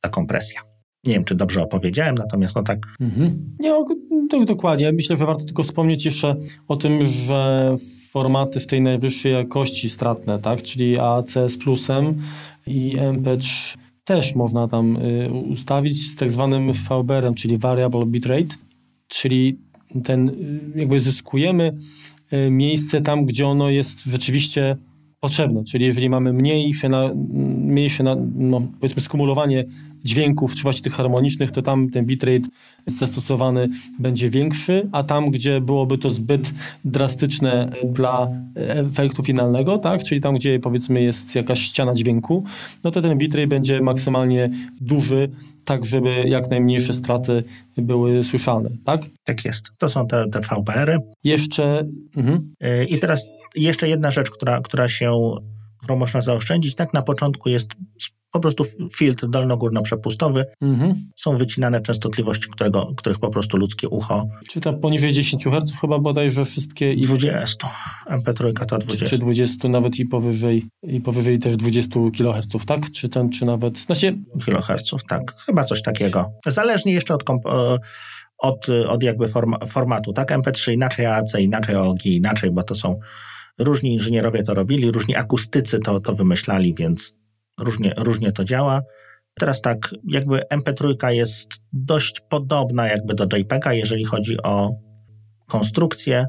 ta kompresja. Nie wiem, czy dobrze opowiedziałem, natomiast no tak. Mhm. Nie, tak dokładnie. Myślę, że warto tylko wspomnieć jeszcze o tym, że formaty w tej najwyższej jakości stratne, tak, czyli AAC z plusem i MP3 też można tam y, ustawić z tak zwanym VBR-em, czyli Variable Bitrate, czyli ten y, jakby zyskujemy miejsce tam, gdzie ono jest rzeczywiście potrzebne. Czyli jeżeli mamy mniejsze, na, mniejsze na, no, powiedzmy skumulowanie dźwięków, czy właśnie tych harmonicznych, to tam ten bitrate zastosowany będzie większy, a tam, gdzie byłoby to zbyt drastyczne dla efektu finalnego, tak, czyli tam, gdzie powiedzmy jest jakaś ściana dźwięku, no to ten bitrate będzie maksymalnie duży, tak żeby jak najmniejsze straty były słyszane, tak? Tak jest. To są te, te VPR-y. Jeszcze... Mhm. E, I teraz jeszcze jedna rzecz, która, która się, którą można zaoszczędzić. Tak na początku jest po prostu filtr dolno-górno-przepustowy. Mhm. Są wycinane częstotliwości, którego, których po prostu ludzkie ucho. Czy to poniżej 10 Hz chyba bodajże wszystkie? I 20. MP3 to 20. Czy, czy 20, nawet i powyżej, i powyżej też 20 kHz, tak? Czy ten, czy nawet... Znaczy... Kiloherców, tak. Chyba coś takiego. Zależnie jeszcze od... Komp- e, od, od jakby formatu, tak? MP3 inaczej, AAC inaczej, OG inaczej, bo to są różni inżynierowie to robili, różni akustycy to, to wymyślali, więc różnie, różnie to działa. Teraz tak, jakby MP3 jest dość podobna jakby do JPEGa, jeżeli chodzi o konstrukcję.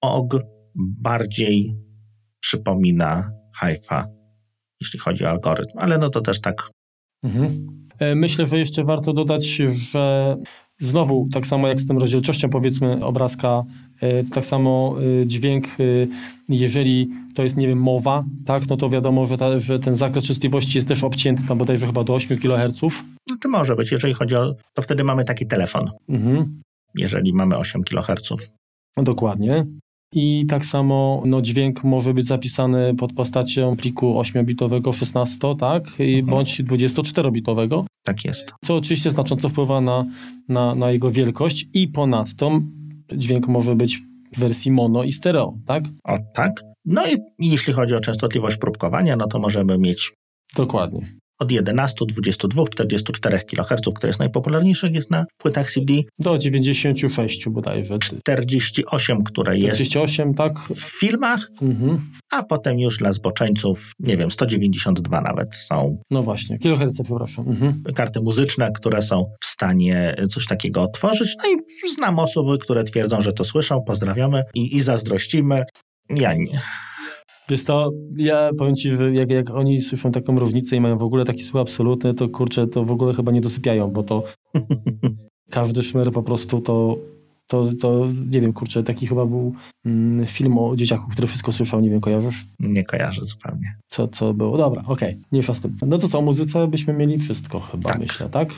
OG bardziej przypomina HIFA, jeśli chodzi o algorytm, ale no to też tak. Mhm. E, myślę, że jeszcze warto dodać, że znowu tak samo jak z tym rozdzielczością powiedzmy obrazka, tak samo e, dźwięk, jeżeli to jest, nie wiem, mowa, tak, no to wiadomo, że, ta, że ten zakres częstotliwości jest też obcięty tam bodajże chyba do 8 kHz. No to może być, jeżeli chodzi o, to wtedy mamy taki telefon, mhm. jeżeli mamy 8 kHz. Dokładnie. I tak samo no, dźwięk może być zapisany pod postacią pliku 8-bitowego 16, tak? Mhm. Bądź 24-bitowego. Tak jest. Co oczywiście znacząco wpływa na, na, na jego wielkość i ponadto dźwięk może być w wersji mono i stereo, tak? O tak. No i jeśli chodzi o częstotliwość próbkowania, no to możemy mieć Dokładnie od 11, 22, 44 kHz, które jest najpopularniejsze, jest na płytach CD. Do 96 bodajże. 48, które jest 48, tak. w filmach, mhm. a potem już dla zboczeńców, nie wiem, 192 nawet są. No właśnie, kiloherce, przepraszam. Mhm. Karty muzyczne, które są w stanie coś takiego otworzyć. No i znam osoby, które twierdzą, że to słyszą, pozdrawiamy i, i zazdrościmy. Ja nie. Wiesz to, ja powiem Ci, że jak, jak oni słyszą taką różnicę i mają w ogóle taki słuch absolutny, to kurczę, to w ogóle chyba nie dosypiają, bo to każdy szmer po prostu to, to, to nie wiem, kurczę, taki chyba był mm, film o dzieciaku, który wszystko słyszał, nie wiem, kojarzysz? Nie kojarzę zupełnie. Co, co było? Dobra, okej, okay. nie z tym. No to co, o muzyce byśmy mieli wszystko chyba, tak. myślę, tak?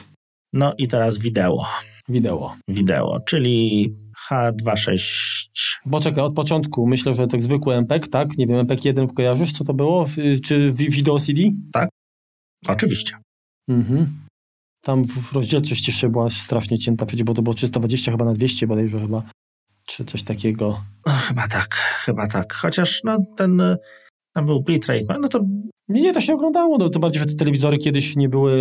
No i teraz wideo. Wideo. Wideo, czyli H26. Bo czekaj, od początku myślę, że tak zwykły MPEG, tak? Nie wiem, MPEG 1 kojarzysz, co to było? Czy wideo CD? Tak, oczywiście. Mhm. Tam w rozdzielczość jeszcze była strasznie cięta, przecież bo to było 320 chyba na 200 bodajże chyba, czy coś takiego. No, chyba tak, chyba tak. Chociaż no ten, tam był bitrate, no to... Nie, nie, to się oglądało, no to bardziej, że te telewizory kiedyś nie były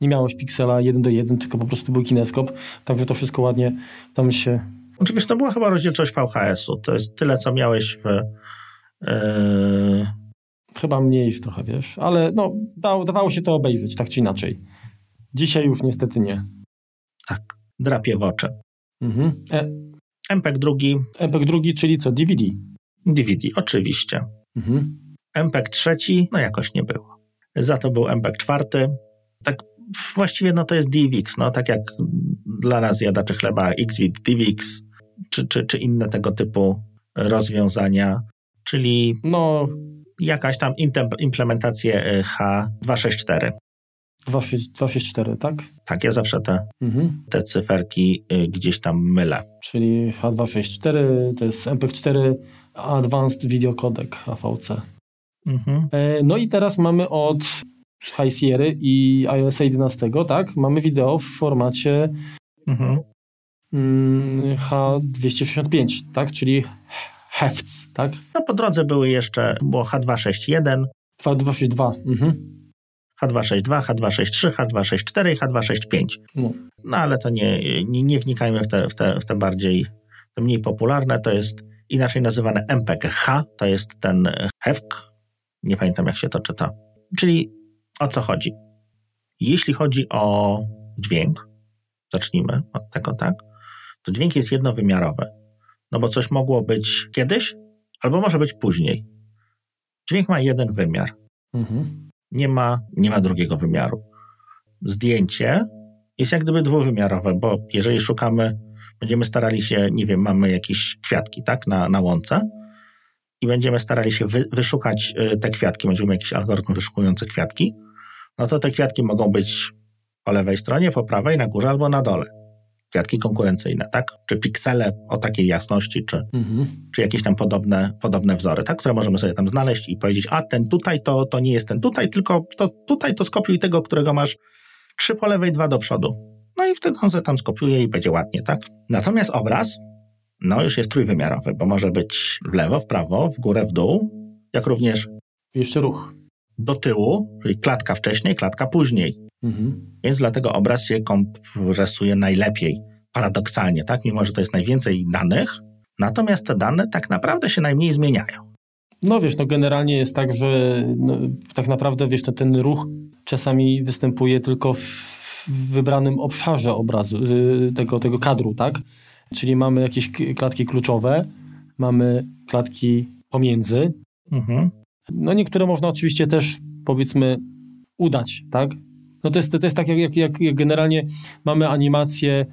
nie miałeś piksela 1 do 1, tylko po prostu był kineskop, także to wszystko ładnie tam się... Oczywiście to była chyba rozdzielczość VHS-u, to jest tyle, co miałeś w... Yy... Chyba mniej trochę, wiesz, ale no, da, dawało się to obejrzeć, tak czy inaczej. Dzisiaj już niestety nie. Tak, drapie w oczy. Mhm. E... MPEG drugi. MPEG drugi, czyli co, DVD? DVD, oczywiście. Mhm. MPEG trzeci, no jakoś nie było. Za to był MPEG czwarty. Tak właściwie no to jest DivX, no tak jak dla nas jadaczy chleba XVID, DivX czy, czy, czy inne tego typu rozwiązania, czyli no, jakaś tam implementację H264. 264, tak? Tak, ja zawsze te, mhm. te cyferki y, gdzieś tam mylę. Czyli H264 to jest MPEG-4 Advanced Video Codec AVC. Mhm. E, no i teraz mamy od High Sierra i iOS 11, tak? Mamy wideo w formacie mhm. Mm, H265, tak? Czyli hefts, tak? No po drodze były jeszcze, było H261. H262. Mhm. H262, H263, H264 i H265. No. no ale to nie, nie, nie wnikajmy w te, w, te, w te bardziej, te mniej popularne. To jest inaczej nazywane MPK-H, to jest ten HEVK, nie pamiętam jak się to czyta. Czyli o co chodzi? Jeśli chodzi o dźwięk, zacznijmy od tego, tak? To dźwięk jest jednowymiarowy. No bo coś mogło być kiedyś, albo może być później. Dźwięk ma jeden wymiar. Mhm. Nie, ma, nie ma drugiego wymiaru. Zdjęcie jest jak gdyby dwuwymiarowe, bo jeżeli szukamy, będziemy starali się, nie wiem, mamy jakieś kwiatki, tak, na, na łące i będziemy starali się wy, wyszukać y, te kwiatki, będziemy jakiś algorytm wyszukujący kwiatki, no to te kwiatki mogą być po lewej stronie, po prawej, na górze albo na dole. Kwiatki konkurencyjne, tak? Czy piksele o takiej jasności, czy, mhm. czy jakieś tam podobne, podobne wzory, tak? Które możemy sobie tam znaleźć i powiedzieć, a ten tutaj to, to nie jest ten tutaj, tylko to tutaj to skopiuj tego, którego masz trzy po lewej, dwa do przodu. No i wtedy on sobie tam skopiuje i będzie ładnie, tak? Natomiast obraz, no już jest trójwymiarowy, bo może być w lewo, w prawo, w górę, w dół, jak również... Jeszcze ruch do tyłu, czyli klatka wcześniej, klatka później. Mhm. Więc dlatego obraz się kompresuje najlepiej, paradoksalnie, tak? Mimo, że to jest najwięcej danych, natomiast te dane tak naprawdę się najmniej zmieniają. No wiesz, no generalnie jest tak, że no, tak naprawdę wiesz, to ten ruch czasami występuje tylko w wybranym obszarze obrazu, y, tego, tego kadru, tak? Czyli mamy jakieś klatki kluczowe, mamy klatki pomiędzy, mhm. No niektóre można oczywiście też powiedzmy udać, tak? No to jest, to jest tak, jak, jak, jak generalnie mamy animację,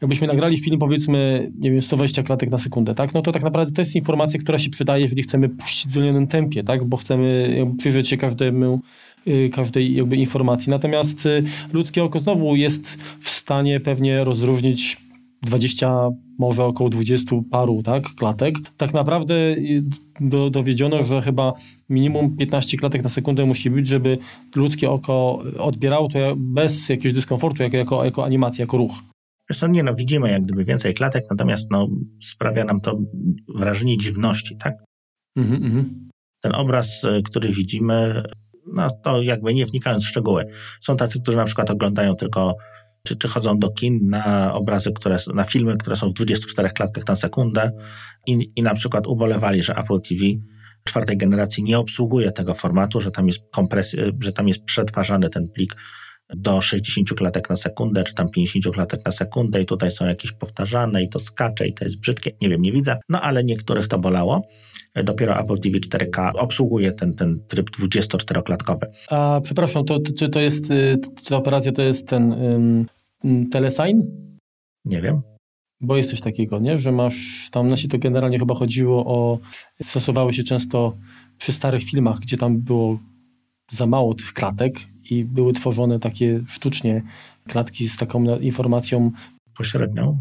jakbyśmy nagrali film, powiedzmy, nie wiem, 120 klatek na sekundę, tak? No to tak naprawdę to jest informacja, która się przydaje, jeżeli chcemy puścić w zwolnionym tempie, tak? Bo chcemy przyjrzeć się każdemu, y, każdej jakby informacji. Natomiast y, ludzkie oko znowu jest w stanie pewnie rozróżnić 20, może około 20 paru tak, klatek. Tak naprawdę y, do, dowiedziono, że chyba minimum 15 klatek na sekundę musi być, żeby ludzkie oko odbierało to bez jakiegoś dyskomfortu, jako, jako, jako animacja, jako ruch. Co, nie no, widzimy jak gdyby więcej klatek, natomiast no, sprawia nam to wrażenie dziwności, tak? Mhm, mhm. Ten obraz, y, który widzimy, no to jakby nie wnikając w szczegóły. Są tacy, którzy na przykład oglądają tylko czy, czy chodzą do kin na obrazy, które, na filmy, które są w 24 klatkach na sekundę i, i na przykład ubolewali, że Apple TV czwartej generacji nie obsługuje tego formatu, że tam jest kompresja, że tam jest przetwarzany ten plik do 60 klatek na sekundę, czy tam 50 klatek na sekundę i tutaj są jakieś powtarzane i to skacze i to jest brzydkie, nie wiem, nie widzę, no ale niektórych to bolało. Dopiero Apple TV 4K obsługuje ten, ten tryb 24-klatkowy. A przepraszam, to, czy to jest, czy ta operacja to jest ten telesign? Nie wiem. Bo jest coś takiego, nie? że masz tam, nasi to generalnie chyba chodziło o, stosowały się często przy starych filmach, gdzie tam było za mało tych klatek i były tworzone takie sztucznie klatki z taką informacją pośrednią.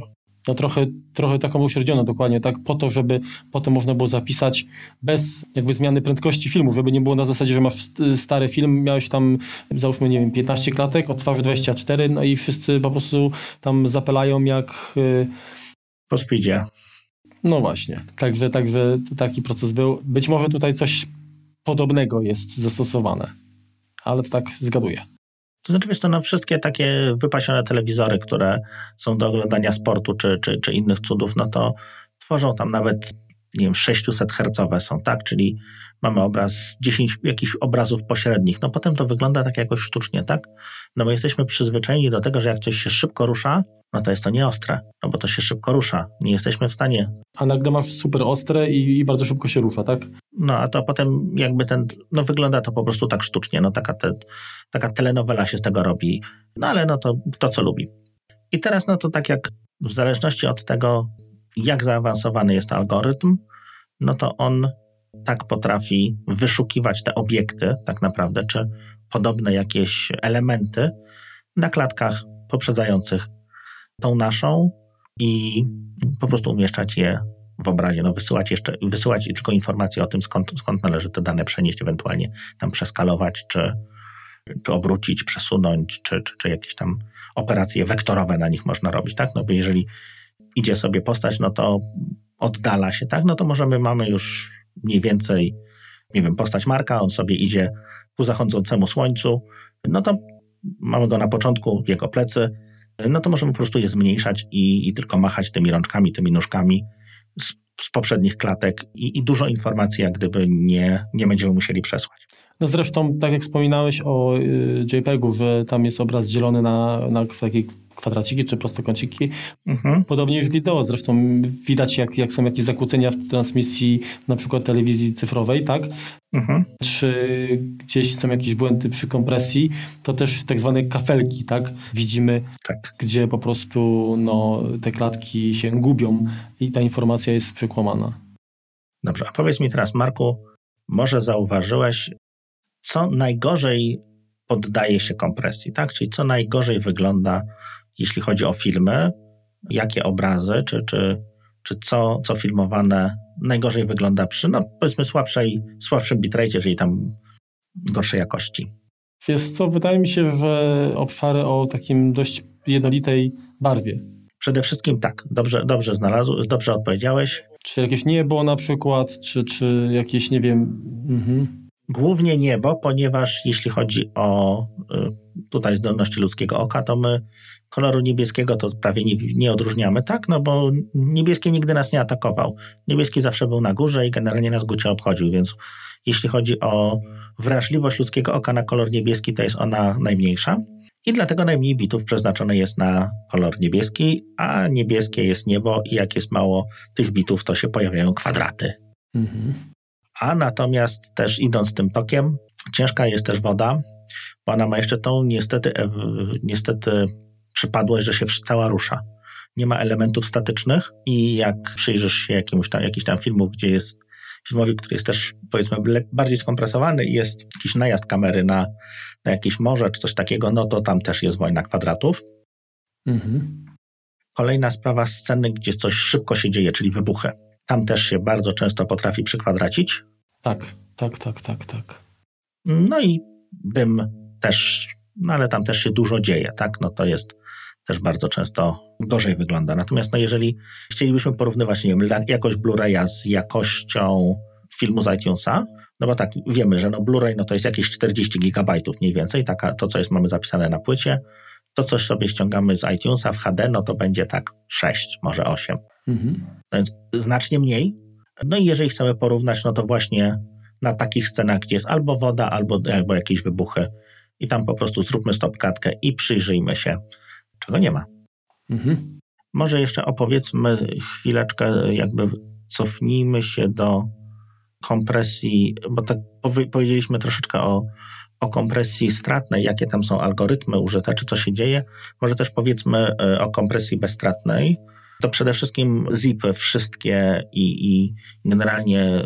No trochę, trochę taką uśrednioną dokładnie, tak, po to, żeby potem można było zapisać bez jakby zmiany prędkości filmu, żeby nie było na zasadzie, że masz stary film, miałeś tam załóżmy, nie wiem, 15 klatek, odtwarzasz 24, no i wszyscy po prostu tam zapelają jak... Y, po speedzie. No właśnie, także, także taki proces był. Być może tutaj coś podobnego jest zastosowane, ale tak zgaduję. To znaczy, wiesz, to no, wszystkie takie wypasione telewizory, które są do oglądania sportu czy, czy, czy innych cudów, no to tworzą tam nawet, nie wiem, 600 hercowe są, tak? Czyli mamy obraz, 10 jakichś obrazów pośrednich. No potem to wygląda tak jakoś sztucznie, tak? No bo jesteśmy przyzwyczajeni do tego, że jak coś się szybko rusza, no to jest to nieostre, no bo to się szybko rusza. Nie jesteśmy w stanie. A nagle masz super ostre i, i bardzo szybko się rusza, tak? No a to potem jakby ten, no wygląda to po prostu tak sztucznie, no taka, te, taka telenowela się z tego robi, no ale no to, to co lubi. I teraz no to tak jak w zależności od tego, jak zaawansowany jest algorytm, no to on tak potrafi wyszukiwać te obiekty, tak naprawdę, czy podobne jakieś elementy na klatkach poprzedzających tą naszą i po prostu umieszczać je w obrazie, no wysyłać jeszcze, wysyłać tylko informacje o tym, skąd, skąd należy te dane przenieść, ewentualnie tam przeskalować, czy, czy obrócić, przesunąć, czy, czy, czy jakieś tam operacje wektorowe na nich można robić, tak? No bo jeżeli idzie sobie postać, no to oddala się, tak? No to możemy, mamy już mniej więcej, nie wiem, postać Marka, on sobie idzie ku zachodzącemu słońcu, no to mamy go na początku, jego plecy, no to możemy po prostu je zmniejszać i, i tylko machać tymi rączkami, tymi nóżkami z, z poprzednich klatek i, i, dużo informacji jak gdyby nie, nie będziemy musieli przesłać. No zresztą, tak jak wspominałeś o y, JPEG-u, że tam jest obraz dzielony na, na takie kwadraciki czy prostokąciki. Mhm. Podobnie już wideo. Zresztą widać, jak, jak są jakieś zakłócenia w transmisji na przykład telewizji cyfrowej, tak? Mhm. Czy gdzieś są jakieś błędy przy kompresji, to też tak zwane kafelki, tak? Widzimy, tak. gdzie po prostu no, te klatki się gubią i ta informacja jest przekłamana. Dobrze, a powiedz mi teraz, Marku, może zauważyłeś, co najgorzej poddaje się kompresji, tak? Czyli co najgorzej wygląda jeśli chodzi o filmy, jakie obrazy, czy, czy, czy co, co filmowane najgorzej wygląda przy, no powiedzmy, słabszej, słabszym bitrate, jeżeli tam gorszej jakości. Wiesz co, wydaje mi się, że obszary o takim dość jednolitej barwie. Przede wszystkim tak, dobrze, dobrze znalazł, dobrze odpowiedziałeś. Czy jakieś niebo na przykład, czy, czy jakieś, nie wiem... Mhm. Głównie niebo, ponieważ jeśli chodzi o y, tutaj zdolności ludzkiego oka, to my koloru niebieskiego to prawie nie, nie odróżniamy, tak? No bo niebieski nigdy nas nie atakował. Niebieski zawsze był na górze i generalnie nas gucie obchodził, więc jeśli chodzi o wrażliwość ludzkiego oka na kolor niebieski, to jest ona najmniejsza. I dlatego najmniej bitów przeznaczone jest na kolor niebieski, a niebieskie jest niebo i jak jest mało tych bitów, to się pojawiają kwadraty. Mhm a natomiast też idąc tym tokiem, ciężka jest też woda ona ma jeszcze tą niestety, e, niestety przypadłość, że się cała rusza. Nie ma elementów statycznych i jak przyjrzysz się jakimś tam, jakiś tam filmu, gdzie jest filmowi, który jest też powiedzmy bardziej skompresowany i jest jakiś najazd kamery na, na jakieś morze czy coś takiego, no to tam też jest wojna kwadratów. Mhm. Kolejna sprawa, sceny, gdzie coś szybko się dzieje, czyli wybuchy. Tam też się bardzo często potrafi przykwadracić. Tak, tak, tak, tak, tak. No i bym też, no ale tam też się dużo dzieje, tak? No to jest też bardzo często gorzej wygląda. Natomiast no jeżeli chcielibyśmy porównywać, nie wiem, jakość Blu-raya z jakością filmu z iTunesa, no bo tak, wiemy, że no Blu-ray no to jest jakieś 40 gigabajtów mniej więcej, taka, to co jest mamy zapisane na płycie, to coś sobie ściągamy z iTunesa w HD, no to będzie tak 6, może 8. Mhm. No więc znacznie mniej. No i jeżeli chcemy porównać, no to właśnie na takich scenach, gdzie jest albo woda, albo, albo jakieś wybuchy i tam po prostu zróbmy stopklatkę i przyjrzyjmy się, czego nie ma. Mhm. Może jeszcze opowiedzmy chwileczkę, jakby cofnijmy się do kompresji, bo tak powiedzieliśmy troszeczkę o, o kompresji stratnej, jakie tam są algorytmy użyte, czy co się dzieje. Może też powiedzmy e, o kompresji bezstratnej. To przede wszystkim zipy wszystkie i, i generalnie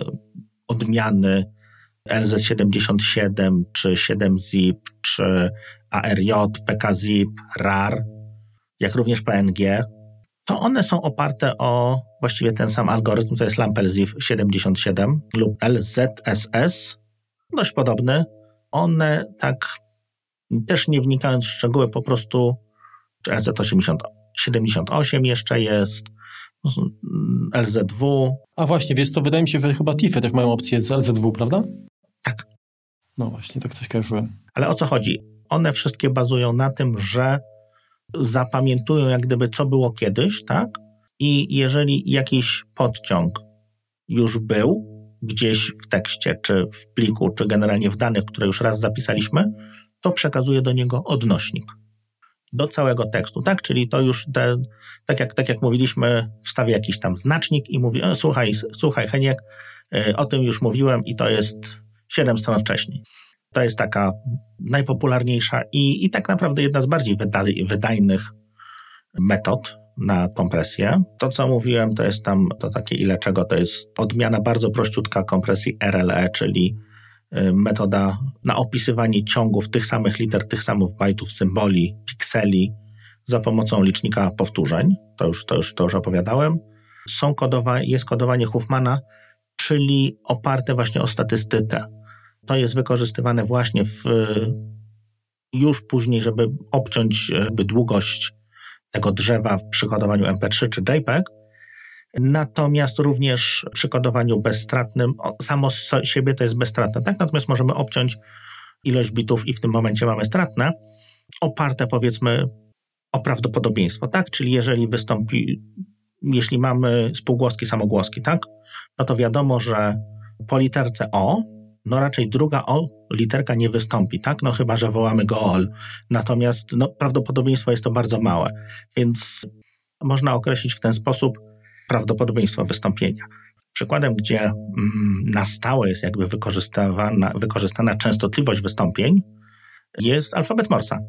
odmiany LZ77, czy 7zip, czy ARJ, PKZip, RAR, jak również PNG, to one są oparte o właściwie ten sam algorytm, to jest LampLZIP 77 lub LZSS, dość podobny. One tak, też nie wnikając w szczegóły, po prostu, czy LZ78 jeszcze jest, LZW. A właśnie, wiesz co, wydaje mi się, że chyba TIFy też mają opcję z LZW, prawda? No właśnie, tak coś kojarzyłem. Ale o co chodzi? One wszystkie bazują na tym, że zapamiętują jak gdyby co było kiedyś, tak? I jeżeli jakiś podciąg już był gdzieś w tekście, czy w pliku, czy generalnie w danych, które już raz zapisaliśmy, to przekazuje do niego odnośnik do całego tekstu, tak? Czyli to już, te, tak, jak, tak jak mówiliśmy, wstawię jakiś tam znacznik i mówi, słuchaj, słuchaj Heniek, y, o tym już mówiłem i to jest 7 stron wcześniej. To jest taka najpopularniejsza i, i tak naprawdę jedna z bardziej wydajnych metod na kompresję. To, co mówiłem, to jest tam to takie ile czego, to jest odmiana bardzo prościutka kompresji RLE, czyli y, metoda na opisywanie ciągów tych samych liter, tych samych bajtów, symboli, pikseli za pomocą licznika powtórzeń. To już, to już, to już opowiadałem. Są kodowa, jest kodowanie Huffmana, czyli oparte właśnie o statystykę. To jest wykorzystywane właśnie w, już później, żeby obciąć długość tego drzewa w przykodowaniu MP3 czy JPEG, natomiast również przy kodowaniu bezstratnym, samo z siebie to jest bezstratne, tak? Natomiast możemy obciąć ilość bitów i w tym momencie mamy stratne, oparte powiedzmy o prawdopodobieństwo, tak? Czyli jeżeli wystąpi, jeśli mamy spółgłoski, samogłoski, tak? No to wiadomo, że po literce O no raczej druga O literka nie wystąpi, tak? No chyba, że wołamy go OL. Natomiast no, prawdopodobieństwo jest to bardzo małe, więc można określić w ten sposób prawdopodobieństwo wystąpienia. Przykładem, gdzie mm, na stałe jest jakby wykorzystywana, wykorzystana częstotliwość wystąpień, jest alfabet Morsa,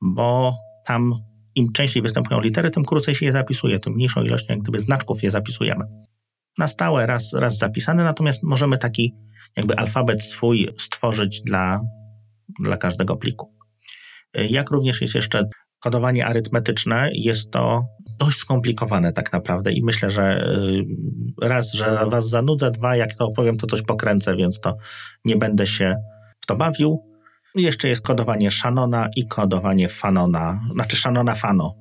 bo tam im częściej występują litery, tym krócej się je zapisuje, tym mniejszą ilością jak gdyby znaczków je zapisujemy. Na stałe raz, raz zapisane, natomiast możemy taki jakby alfabet swój stworzyć dla, dla każdego pliku. Jak również jest jeszcze kodowanie arytmetyczne, jest to dość skomplikowane tak naprawdę i myślę, że y, raz, że was zanudzę, dwa, jak to opowiem, to coś pokręcę, więc to nie będę się w to bawił. Jeszcze jest kodowanie Shannona i kodowanie Fanona, znaczy Shannona Fano,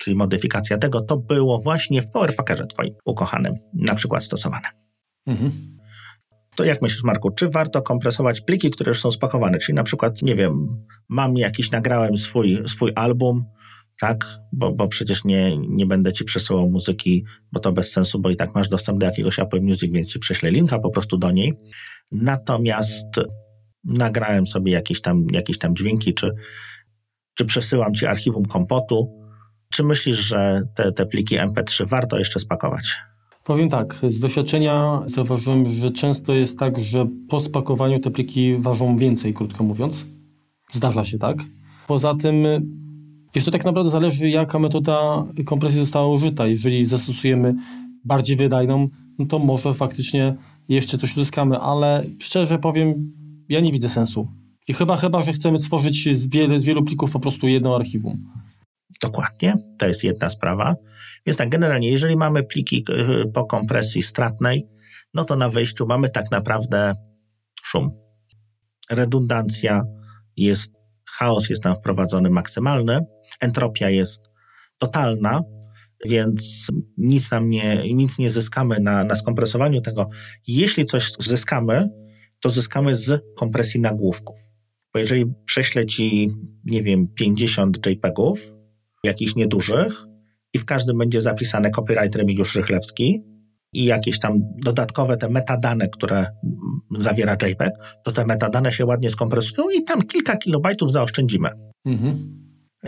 czyli modyfikacja tego. To było właśnie w PowerPackerze twoim ukochanym na przykład stosowane. Mhm. To jak myślisz, Marku, czy warto kompresować pliki, które już są spakowane? Czyli na przykład, nie wiem, mam jakiś, nagrałem swój, swój album, tak, bo, bo przecież nie, nie będę ci przesyłał muzyki, bo to bez sensu, bo i tak masz dostęp do jakiegoś Apple Music, więc ci prześlę linka po prostu do niej. Natomiast nagrałem sobie jakieś tam, jakieś tam dźwięki, czy, czy przesyłam ci archiwum kompotu. Czy myślisz, że te, te pliki MP3 warto jeszcze spakować? Powiem tak, z doświadczenia zauważyłem, że często jest tak, że po spakowaniu te pliki ważą więcej, krótko mówiąc. Zdarza się, tak? Poza tym, wiesz, to tak naprawdę zależy, jaka metoda kompresji została użyta. Jeżeli zastosujemy bardziej wydajną, no to może faktycznie jeszcze coś uzyskamy, ale szczerze powiem, ja nie widzę sensu. I chyba, chyba, że chcemy stworzyć z, wiele, z wielu plików po prostu jedno archiwum. Dokładnie, to jest jedna sprawa. Więc tak, generalnie, jeżeli mamy pliki e, po kompresji stratnej, no to na wejściu mamy tak naprawdę szum. Redundancja jest, chaos jest tam wprowadzony maksymalny, entropia jest totalna, więc nic nam nie, nic nie zyskamy na, na skompresowaniu tego. Jeśli coś zyskamy, to zyskamy z kompresji nagłówków. Bo jeżeli prześlę ci, nie wiem, 50 JPEGów, jakichś niedużych, i w każdym będzie zapisane copyright Remigiusz Rychlewski i jakieś tam dodatkowe te metadane, które zawiera JPEG, to te metadane się ładnie skompresują i tam kilka kilobajtów zaoszczędzimy. Mhm.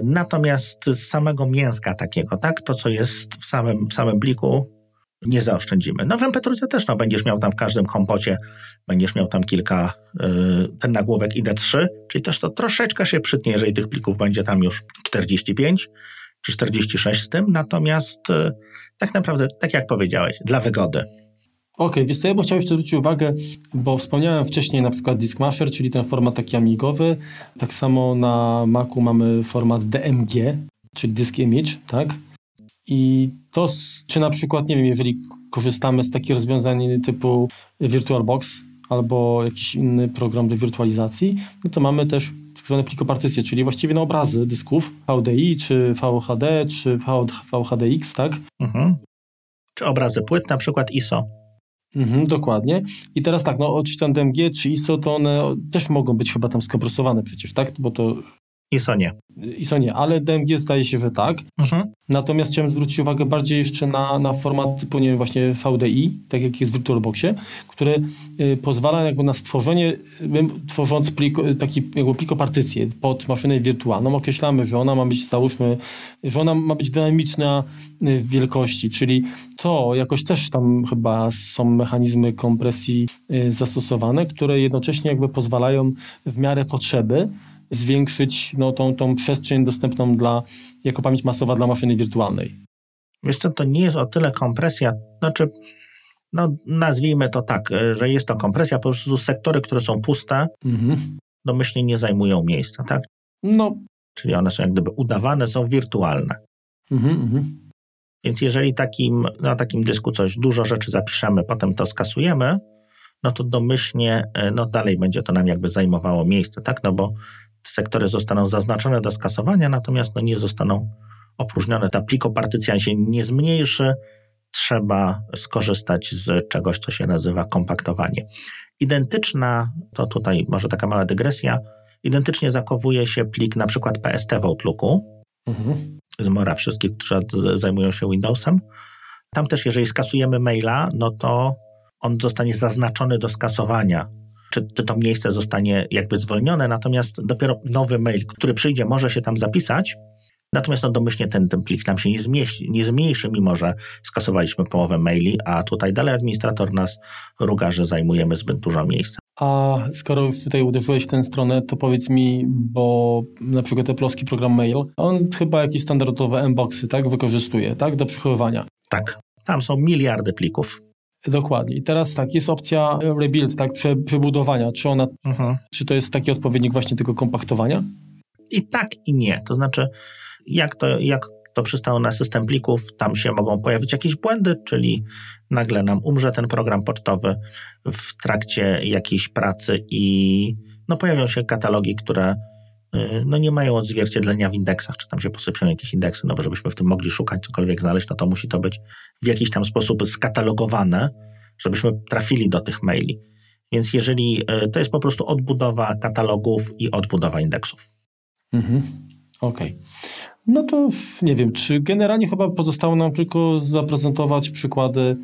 Natomiast z samego mięska takiego, tak, to co jest w samym, w samym pliku, nie zaoszczędzimy. No w MP3 też no, będziesz miał tam w każdym kompocie, będziesz miał tam kilka, yy, ten nagłówek ID3, czyli też to troszeczkę się przytnie, jeżeli tych plików będzie tam już 45 czy 46 z tym, natomiast yy, tak naprawdę, tak jak powiedziałeś, dla wygody. Okej, okay, więc to ja bym chciał jeszcze zwrócić uwagę, bo wspomniałem wcześniej na przykład Diskmasher, czyli ten format taki amigowy. Tak samo na Macu mamy format DMG, czyli Disk Image, tak? I to, czy na przykład, nie wiem, jeżeli korzystamy z takich rozwiązań typu VirtualBox albo jakiś inny program do wirtualizacji, no to mamy też tak zwane plikopartycje, czyli właściwie na obrazy dysków VDI, czy VHD, czy VHDX, tak? Mhm. Czy obrazy płyt, na przykład ISO. Mhm, dokładnie. I teraz tak, no oczywiście DMG czy ISO, to one też mogą być chyba tam skompresowane przecież, tak? Bo to ISO nie. ISO nie, ale DMG zdaje się, że tak. Mhm. Natomiast chciałem zwrócić uwagę bardziej jeszcze na, na format typu, nie wiem, właśnie VDI, tak jak jest w VirtualBoxie, który y, pozwala jakby na stworzenie, y, tworząc plik, y, taki jakby plikopartycję pod maszynę wirtualną, określamy, że ona ma być, załóżmy, że ona ma być dynamiczna w wielkości, czyli to jakoś też tam chyba są mechanizmy kompresji y, zastosowane, które jednocześnie jakby pozwalają w miarę potrzeby zwiększyć no, tą, tą przestrzeń dostępną dla, jako pamięć masowa dla maszyny wirtualnej. Wiesz co, to nie jest o tyle kompresja, znaczy, no nazwijmy to tak, e, że jest to kompresja, po prostu sektory, które są puste, mhm. domyślnie nie zajmują miejsca, tak? No. Czyli one są jak gdyby udawane, są wirtualne. Mhm, mhm. Więc jeżeli takim, na takim dysku coś, dużo rzeczy zapiszemy, potem to skasujemy, no to domyślnie, e, no dalej będzie to nam jakby zajmowało miejsce, tak? No bo sektory zostaną zaznaczone do skasowania, natomiast no nie zostaną opróżnione. Ta plikopartycja się nie zmniejszy, trzeba skorzystać z czegoś, co się nazywa kompaktowanie. Identyczna, to tutaj może taka mała dygresja, identycznie zakowuje się plik na przykład PST w Outlooku, mhm. z Mora wszystkich, którzy zajmują się Windowsem. Tam też, jeżeli skasujemy maila, no to on zostanie zaznaczony do skasowania czy, czy to miejsce zostanie jakby zwolnione, natomiast dopiero nowy mail, który przyjdzie, może się tam zapisać, Natomiast no domyślnie ten, ten plik nam się nie, zmieści, nie zmniejszy, mimo że skasowaliśmy połowę maili, a tutaj dalej administrator nas ruga, że zajmujemy zbyt dużo miejsca. A skoro już tutaj uderzyłeś w tę stronę, to powiedz mi, bo na przykład ten polski program mail, on chyba jakieś standardowe mboxy, tak, wykorzystuje, tak, do przechowywania. Tak, tam są miliardy plików. Dokładnie. I teraz tak, jest opcja rebuild, tak, prze, przebudowania. Czy ona, mhm. czy to jest taki odpowiednik właśnie tego kompaktowania? I tak, i nie. To znaczy, jak to, jak to przystało na system plików, tam się mogą pojawić jakieś błędy, czyli nagle nam umrze ten program pocztowy w trakcie jakiejś pracy i no, pojawią się katalogi, które no, nie mają odzwierciedlenia w indeksach, czy tam się posypią jakieś indeksy, no bo żebyśmy w tym mogli szukać, cokolwiek znaleźć, no to musi to być w jakiś tam sposób skatalogowane, żebyśmy trafili do tych maili. Więc jeżeli y, to jest po prostu odbudowa katalogów i odbudowa indeksów. Mhm. Okej. Okay. No to nie wiem, czy generalnie chyba pozostało nam tylko zaprezentować przykłady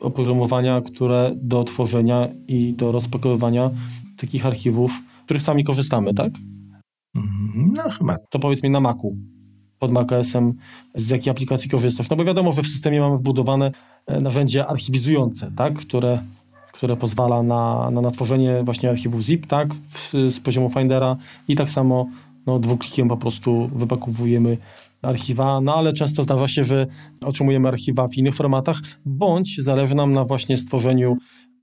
oprogramowania, które do tworzenia i do rozpakowywania takich archiwów, których sami korzystamy, tak? No chyba. To powiedz mi na Macu, pod macOSem, z jakiej aplikacji korzystasz? No bo wiadomo, że w systemie mamy wbudowane e, narzędzia archiwizujące, tak? Które które pozwala na, na, na tworzenie właśnie archiwów zip, tak, w, z poziomu Findera i tak samo no, dwuklikiem po prostu wypakowujemy archiwa, no ale często zdarza się, że otrzymujemy archiwa w innych formatach, bądź zależy nam na właśnie stworzeniu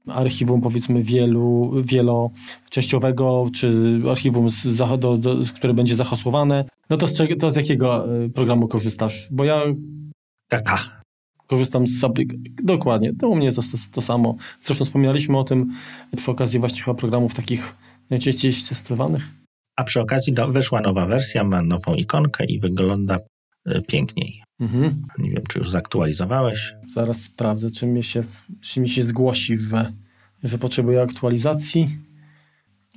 archiwum powiedzmy wielu, wieloczęściowego, czy archiwum, z, do, do, które będzie zahasłowane. No to z, to z jakiego e, programu korzystasz? Bo ja... Kaka. Korzystam z Sublik. Dokładnie, to u mnie to, to, to samo. Zresztą wspomnieliśmy o tym przy okazji właśnie chyba programów takich najczęściej testowanych. A przy okazji do, wyszła nowa wersja, ma nową ikonkę i wygląda y, piękniej. Mhm. Nie wiem, czy już zaktualizowałeś. Zaraz sprawdzę, czy mi się, czy mi się zgłosi, że, że potrzebuje aktualizacji.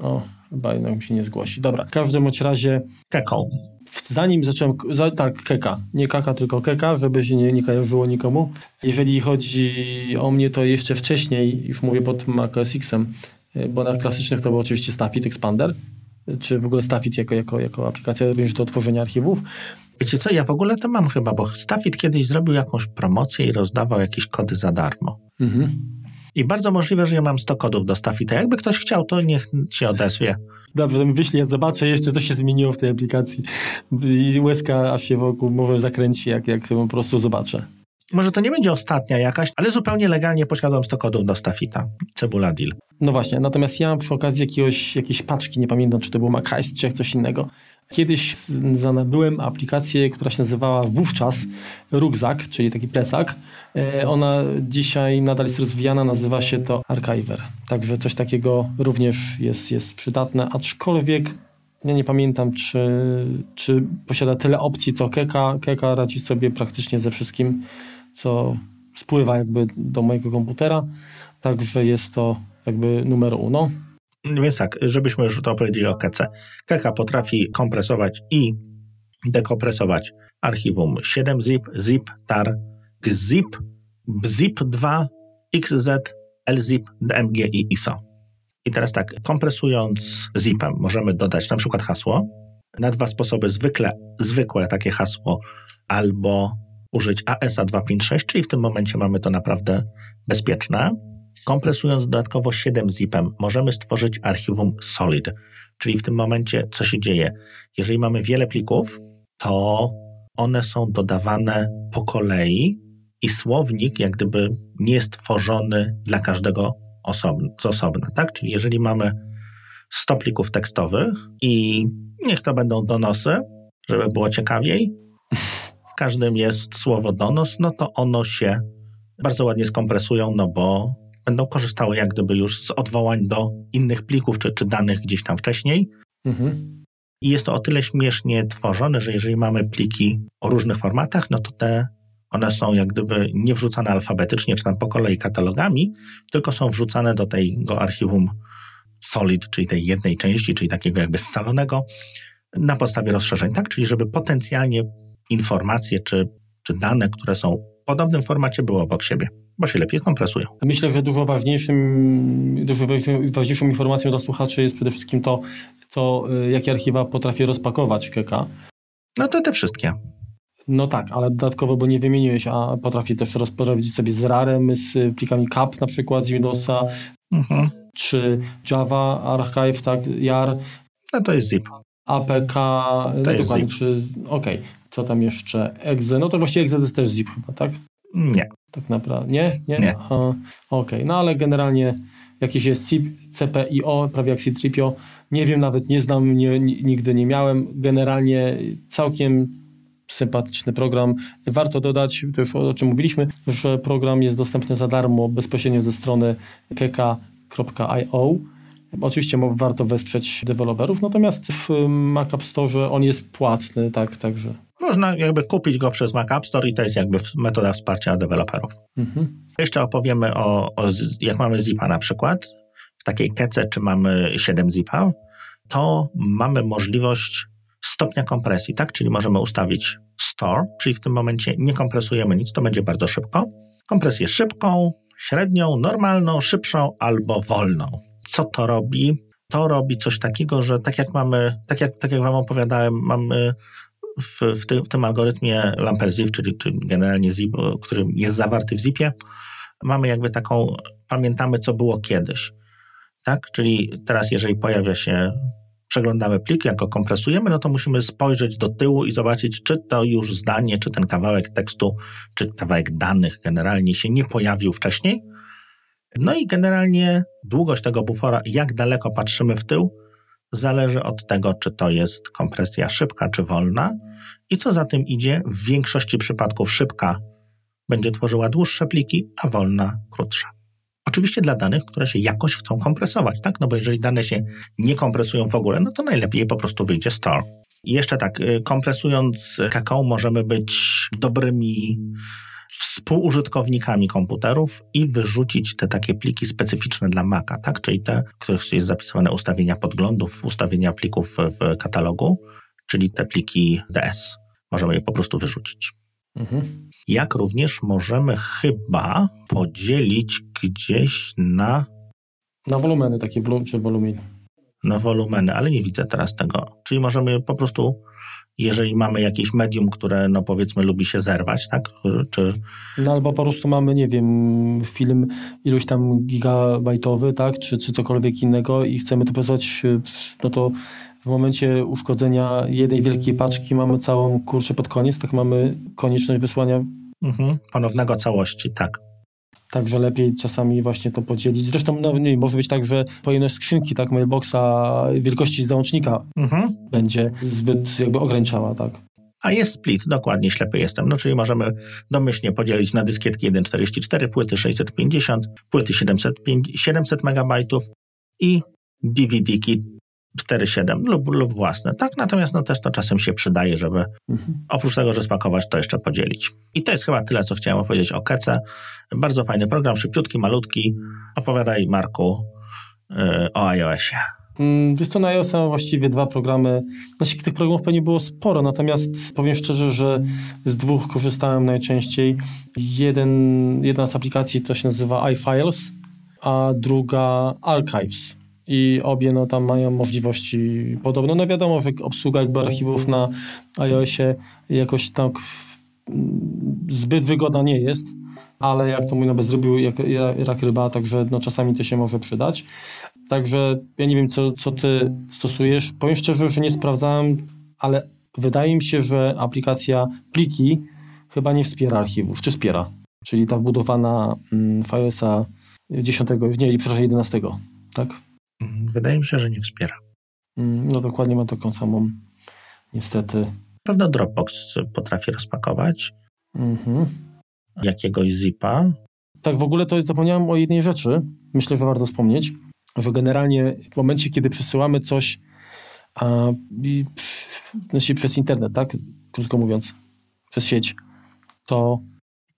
O, chyba jednak mi się nie zgłosi. Dobra, w każdym bądź razie... Keką. Zanim zacząłem, za, tak, keka, nie kaka, tylko keka, żeby się nie, nie kojarzyło nikomu. Jeżeli chodzi o mnie, to jeszcze wcześniej, już mówię pod Mac OS X-em, y, bo na klasycznych to był oczywiście Staffit Expander, czy w ogóle Staffit jako, jako, jako aplikacja również do tworzenia archiwów. Wiecie co, ja w ogóle to mam chyba, bo Staffit kiedyś zrobił jakąś promocję i rozdawał jakieś kody za darmo. Mhm. I bardzo możliwe, że ja mam 100 kodów do Staffita. Jakby ktoś chciał, to niech się odezwie. Dobrze, wyślij, ja zobaczę jeszcze, co się zmieniło w tej aplikacji. I łezka aż się wokół może zakręci, jak, jak po prostu zobaczę. Może to nie będzie ostatnia jakaś, ale zupełnie legalnie posiadam 100 kodów do Staffita. Cebula deal. No właśnie, natomiast ja przy okazji jakiegoś, jakiejś paczki, nie pamiętam, czy to był Mac czy coś innego, Kiedyś zanabyłem aplikację, która się nazywała wówczas Rugzak, czyli taki plecak. E, ona dzisiaj nadal jest rozwijana, nazywa się to Archiver. Także coś takiego również jest, jest przydatne, aczkolwiek ja nie pamiętam, czy, czy posiada tyle opcji co Keka. Keka radzi sobie praktycznie ze wszystkim, co spływa jakby do mojego komputera. Także jest to jakby numer uno. Więc tak, żebyśmy już to opowiedzieli o Kece. Keka potrafi kompresować i dekompresować archiwum 7-zip, zip, tar, gzip, bzip2, xz, lzip, dmg i iso. I teraz tak, kompresując zipem możemy dodać na przykład hasło. Na dwa sposoby zwykle, zwykłe takie hasło albo użyć ASA 256, czyli w tym momencie mamy to naprawdę bezpieczne. Kompresując dodatkowo 7 zipem, możemy stworzyć archiwum solid. Czyli w tym momencie co się dzieje? Jeżeli mamy wiele plików, to one są dodawane po kolei i słownik jak gdyby nie jest tworzony dla każdego osobno, z osobna. Tak? Czyli jeżeli mamy 100 plików tekstowych i niech to będą donosy, żeby było ciekawiej, w każdym jest słowo donos, no to ono się bardzo ładnie skompresują, no bo będą korzystały jak gdyby już z odwołań do innych plików czy, czy danych gdzieś tam wcześniej. Mhm. I jest to o tyle śmiesznie tworzone, że jeżeli mamy pliki o różnych formatach, no to te one są jak gdyby nie wrzucane alfabetycznie czy tam po kolei katalogami, tylko są wrzucane do tego archiwum solid, czyli tej jednej części, czyli takiego jakby scalonego na podstawie rozszerzeń, tak? Czyli żeby potencjalnie informacje czy, czy dane, które są w podobnym formacie były obok siebie bo się lepiej kompresują. Myślę, że dużo ważniejszym, dużo ważniejszą informacją dla słuchaczy jest przede wszystkim to, co, y, jakie archiwa potrafi rozpakować Keka. No to te wszystkie. No tak, ale dodatkowo, bo nie wymieniłeś, a potrafi też rozporadzić sobie z RARem, z plikami CAP na przykład z Windowsa, mhm. czy Java Archive, tak, JAR. No to jest zip. APK, to no jest dokładnie, zip. czy, okej, okay. co tam jeszcze, exe, no to właściwie exe to jest też zip chyba, tak? Nie. Tak naprawdę, nie? Nie. nie. Okej, okay. no ale generalnie jakiś jest CPIO, prawie jak Citripio. Nie wiem, nawet nie znam, nie, nigdy nie miałem. Generalnie całkiem sympatyczny program. Warto dodać, to już o czym mówiliśmy, że program jest dostępny za darmo bezpośrednio ze strony keka.io. Oczywiście warto wesprzeć deweloperów, natomiast w Mac App Store on jest płatny, tak, także można jakby kupić go przez Mac App Store i to jest jakby metoda wsparcia deweloperów. Mhm. Jeszcze opowiemy o, o, jak mamy zipa na przykład, w takiej kece, czy mamy 7 zipa, to mamy możliwość stopnia kompresji, tak? Czyli możemy ustawić store, czyli w tym momencie nie kompresujemy nic, to będzie bardzo szybko. Kompresję szybką, średnią, normalną, szybszą albo wolną. Co to robi? To robi coś takiego, że tak jak mamy, tak jak, tak jak Wam opowiadałem, mamy w, w, w tym algorytmie Lamper-Zip, czyli, czyli generalnie zip, który jest zawarty w zipie, mamy jakby taką, pamiętamy co było kiedyś. Tak? Czyli teraz jeżeli pojawia się przeglądamy plik, jak go kompresujemy, no to musimy spojrzeć do tyłu i zobaczyć, czy to już zdanie, czy ten kawałek tekstu, czy kawałek danych generalnie się nie pojawił wcześniej. No i generalnie długość tego bufora, jak daleko patrzymy w tył, zależy od tego, czy to jest kompresja szybka, czy wolna. I co za tym idzie, w większości przypadków szybka będzie tworzyła dłuższe pliki, a wolna krótsze. Oczywiście dla danych, które się jakoś chcą kompresować, tak? No bo jeżeli dane się nie kompresują w ogóle, no to najlepiej po prostu wyjdzie store. I jeszcze tak, y, kompresując kakao możemy być dobrymi współużytkownikami komputerów i wyrzucić te takie pliki specyficzne dla Maca, tak? czyli te, w których jest zapisywane ustawienia podglądów, ustawienia plików w katalogu, czyli te pliki DS. Możemy je po prostu wyrzucić. Mhm. Jak również możemy chyba podzielić gdzieś na. Na wolumeny, takie wolum, czy wolumin. Na wolumeny, ale nie widzę teraz tego. Czyli możemy po prostu, jeżeli mamy jakieś medium, które no powiedzmy lubi się zerwać, tak? Czy... No albo po prostu mamy, nie wiem, film iluś tam gigabajtowy, tak? Czy, czy cokolwiek innego i chcemy to posłać, no to w momencie uszkodzenia jednej wielkiej paczki mamy całą kurczę pod koniec, tak mamy konieczność wysłania mhm. ponownego całości, tak. Także lepiej czasami właśnie to podzielić. Zresztą no, nie, może być tak, że pojemność skrzynki, tak, mailboxa wielkości załącznika mhm. będzie zbyt jakby ograniczała, tak. A jest split, dokładnie ślepy jestem. No czyli możemy domyślnie podzielić na dyskietki 1.44, płyty 650, płyty 700, 700 MB i DVD-ki 4.7 lub, lub własne, tak? Natomiast no, też to czasem się przydaje, żeby mhm. oprócz tego, że spakować, to jeszcze podzielić. I to jest chyba tyle, co chciałem opowiedzieć o Kece. Bardzo fajny program, szybciutki, malutki. Opowiadaj, Marku, yy, o iOSie. Mm, wiesz co, na iOS właściwie dwa programy, znaczy tych programów pewnie było sporo, natomiast powiem szczerze, że z dwóch korzystałem najczęściej. Jeden, jedna z aplikacji to się nazywa iFiles, a druga Archives i obie no, tam mają możliwości podobne. No wiadomo, że obsługa jakby archiwów na iOSie jakoś tak zbyt wygodna nie jest, ale jak to mój no, zrobił jak, jak ryba, także no, czasami to się może przydać. Także ja nie wiem, co, co ty stosujesz. Powiem szczerze, że nie sprawdzałem, ale wydaje mi się, że aplikacja pliki chyba nie wspiera archiwów, czy wspiera? Czyli ta wbudowana mm, iOSa 10, nie, przepraszam, 11, tak? Mm, wydaje mi się, że nie wspiera. Mm, no dokładnie ma taką samą, niestety. Pewno Dropbox potrafi rozpakować mhm. jakiegoś zipa. Tak, w ogóle to zapomniałem o jednej rzeczy. Myślę, że warto wspomnieć, że generalnie w momencie, kiedy przesyłamy coś a, i, znaczy przez internet, tak? Krótko mówiąc, przez sieć, to,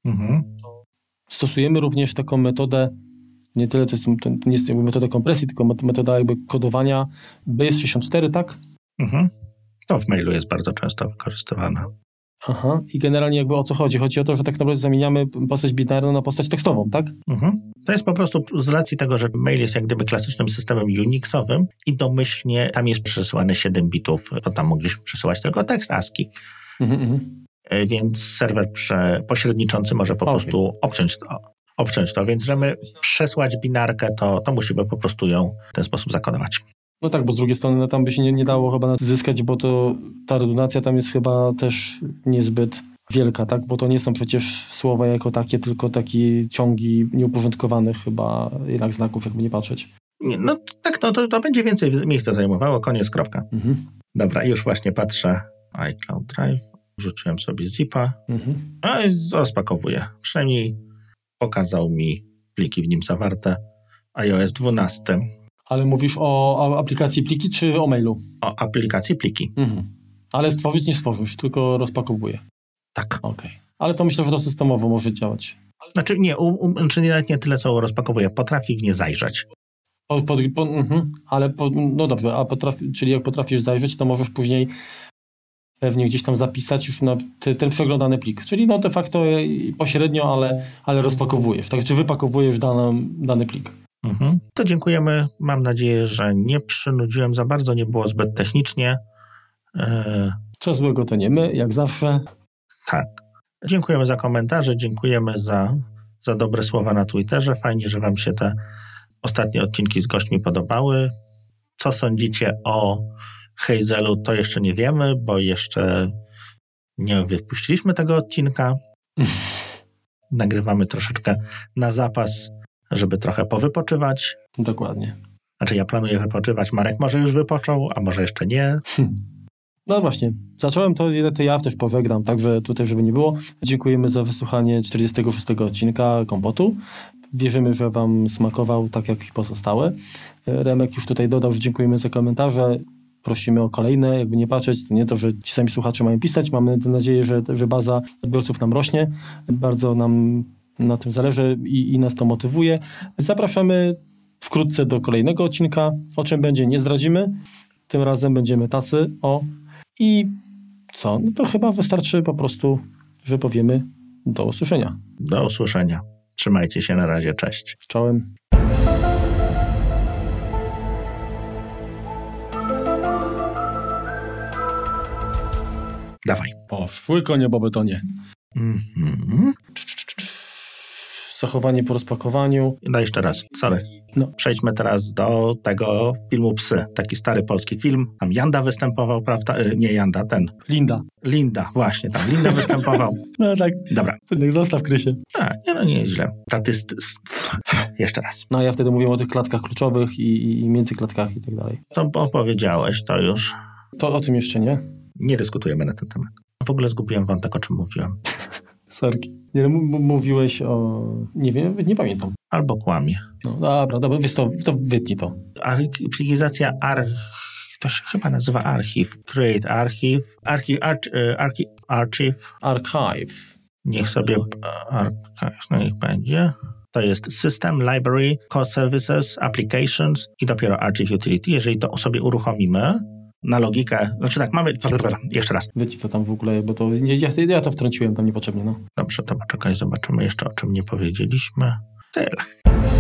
mhm. to stosujemy również taką metodę nie tyle to jest, to nie jest metoda kompresji, tylko metoda jakby kodowania BS64, tak? Mhm. To w mailu jest bardzo często wykorzystywane. Aha, i generalnie jakby o co chodzi? Chodzi o to, że tak naprawdę zamieniamy postać binarną na postać tekstową, tak? Mhm. To jest po prostu z racji tego, że mail jest jak gdyby klasycznym systemem Unixowym i domyślnie tam jest przesyłane 7 bitów, to tam mogliśmy przesyłać tylko tekst ASCII. Mhm, mhm. E, więc serwer pośredniczący może po okay. prostu obciąć to, obciąć to, więc żeby przesłać binarkę, to, to musimy po prostu ją w ten sposób zakodować. No tak, bo z drugiej strony no, tam by się nie, nie dało chyba zyskać, bo to ta redundacja tam jest chyba też niezbyt wielka, tak? Bo to nie są przecież słowa jako takie, tylko takie ciągi nieuporządkowanych chyba jednak znaków, jakby nie patrzeć. No tak, no to, to będzie więcej miejsca zajmowało, koniec, kropka. Mhm. Dobra, już właśnie patrzę. iCloud Drive, wrzuciłem sobie zipa, mhm. no i rozpakowuję. Przynajmniej pokazał mi pliki w nim zawarte iOS 12. Ale mówisz o aplikacji pliki czy o mailu? O aplikacji pliki. Mhm. Ale stworzyć nie stworzysz, tylko rozpakowuje. Tak. Okej. Okay. Ale to myślę, że to systemowo może działać. Znaczy nie, um, um, znaczy nawet nie tyle, co rozpakowuje, potrafi w nie zajrzeć. Po, po, po, mhm. ale no dobrze, a potrafi, czyli jak potrafisz zajrzeć, to możesz później pewnie gdzieś tam zapisać już na te, ten przeglądany plik. Czyli no de facto pośrednio, ale, ale rozpakowujesz, tak? Czy wypakowujesz dany, dany plik. Mhm. To dziękujemy. Mam nadzieję, że nie przynudziłem za bardzo, nie było zbyt technicznie. E... Co złego to nie my, jak zawsze. Tak. Dziękujemy za komentarze, dziękujemy za za dobre słowa na Twitterze. Fajnie, że Wam się te ostatnie odcinki z gośćmi podobały. Co sądzicie o Hazelu, to jeszcze nie wiemy, bo jeszcze nie wypuściliśmy tego odcinka. Nagrywamy troszeczkę na zapas, żeby trochę powypoczywać. Dokładnie. Znaczy ja planuję wypoczywać, Marek może już wypoczął, a może jeszcze nie. No właśnie, zacząłem to, to ja też pożegnam, także tutaj, żeby nie było. Dziękujemy za wysłuchanie 46 odcinka Kompotu. Wierzymy, że Wam smakował tak jak i pozostałe. Remek już tutaj dodał, że dziękujemy za komentarze. Prosimy o kolejne, jakby nie patrzeć, to nie to, że ci sami słuchacze mają pisać. Mamy nadzieję, że, że baza odbiorców nam rośnie. Bardzo nam na tym zależy i, i nas to motywuje. Zapraszamy wkrótce do kolejnego odcinka. O czym będzie, nie zdradzimy. Tym razem będziemy tacy. O, i co? No to chyba wystarczy po prostu, że powiemy do usłyszenia. Do usłyszenia. Trzymajcie się na razie. Cześć. Czołem. Dawaj. Poszły konie po betonie. Mhm. Zachowanie po rozpakowaniu. No jeszcze raz, sorry. No. Przejdźmy teraz do tego filmu Psy. Taki stary polski film. Tam Janda występował, prawda? Y, Nie Janda, ten. Linda. Linda, właśnie, tam Linda występował. No tak, Dobra. synek, zostaw Krysie. A, nie no, nie jest źle. Jeszcze raz. No ja wtedy mówiłem o tych klatkach kluczowych i, i międzyklatkach i tak dalej. To opowiedziałeś, to już. To o tym jeszcze nie. Nie dyskutujemy na ten temat. W ogóle zgubiłem wątek, o czym mówiłem. Sorki. Nie, mówiłeś o... Nie wiem, nie pamiętam. Albo kłamie. No dobra, dobra, wiesz to, to wytnij to. Archiwizacja ar... To się chyba nazywa archiw. Create archive. Archive. Arch, y, archi, archive. Archive. Niech sobie archive, no niech będzie. To jest System, Library, Core Services, Applications i dopiero Archive Utility. Jeżeli to sobie uruchomimy na logikę, znaczy tak, mamy, jeszcze raz. To tam w ogóle, bo to... Ja, ja to wtrąciłem tam niepotrzebnie, no. Dobrze, to poczekaj, zobaczymy jeszcze, o czym nie powiedzieliśmy. Tyle.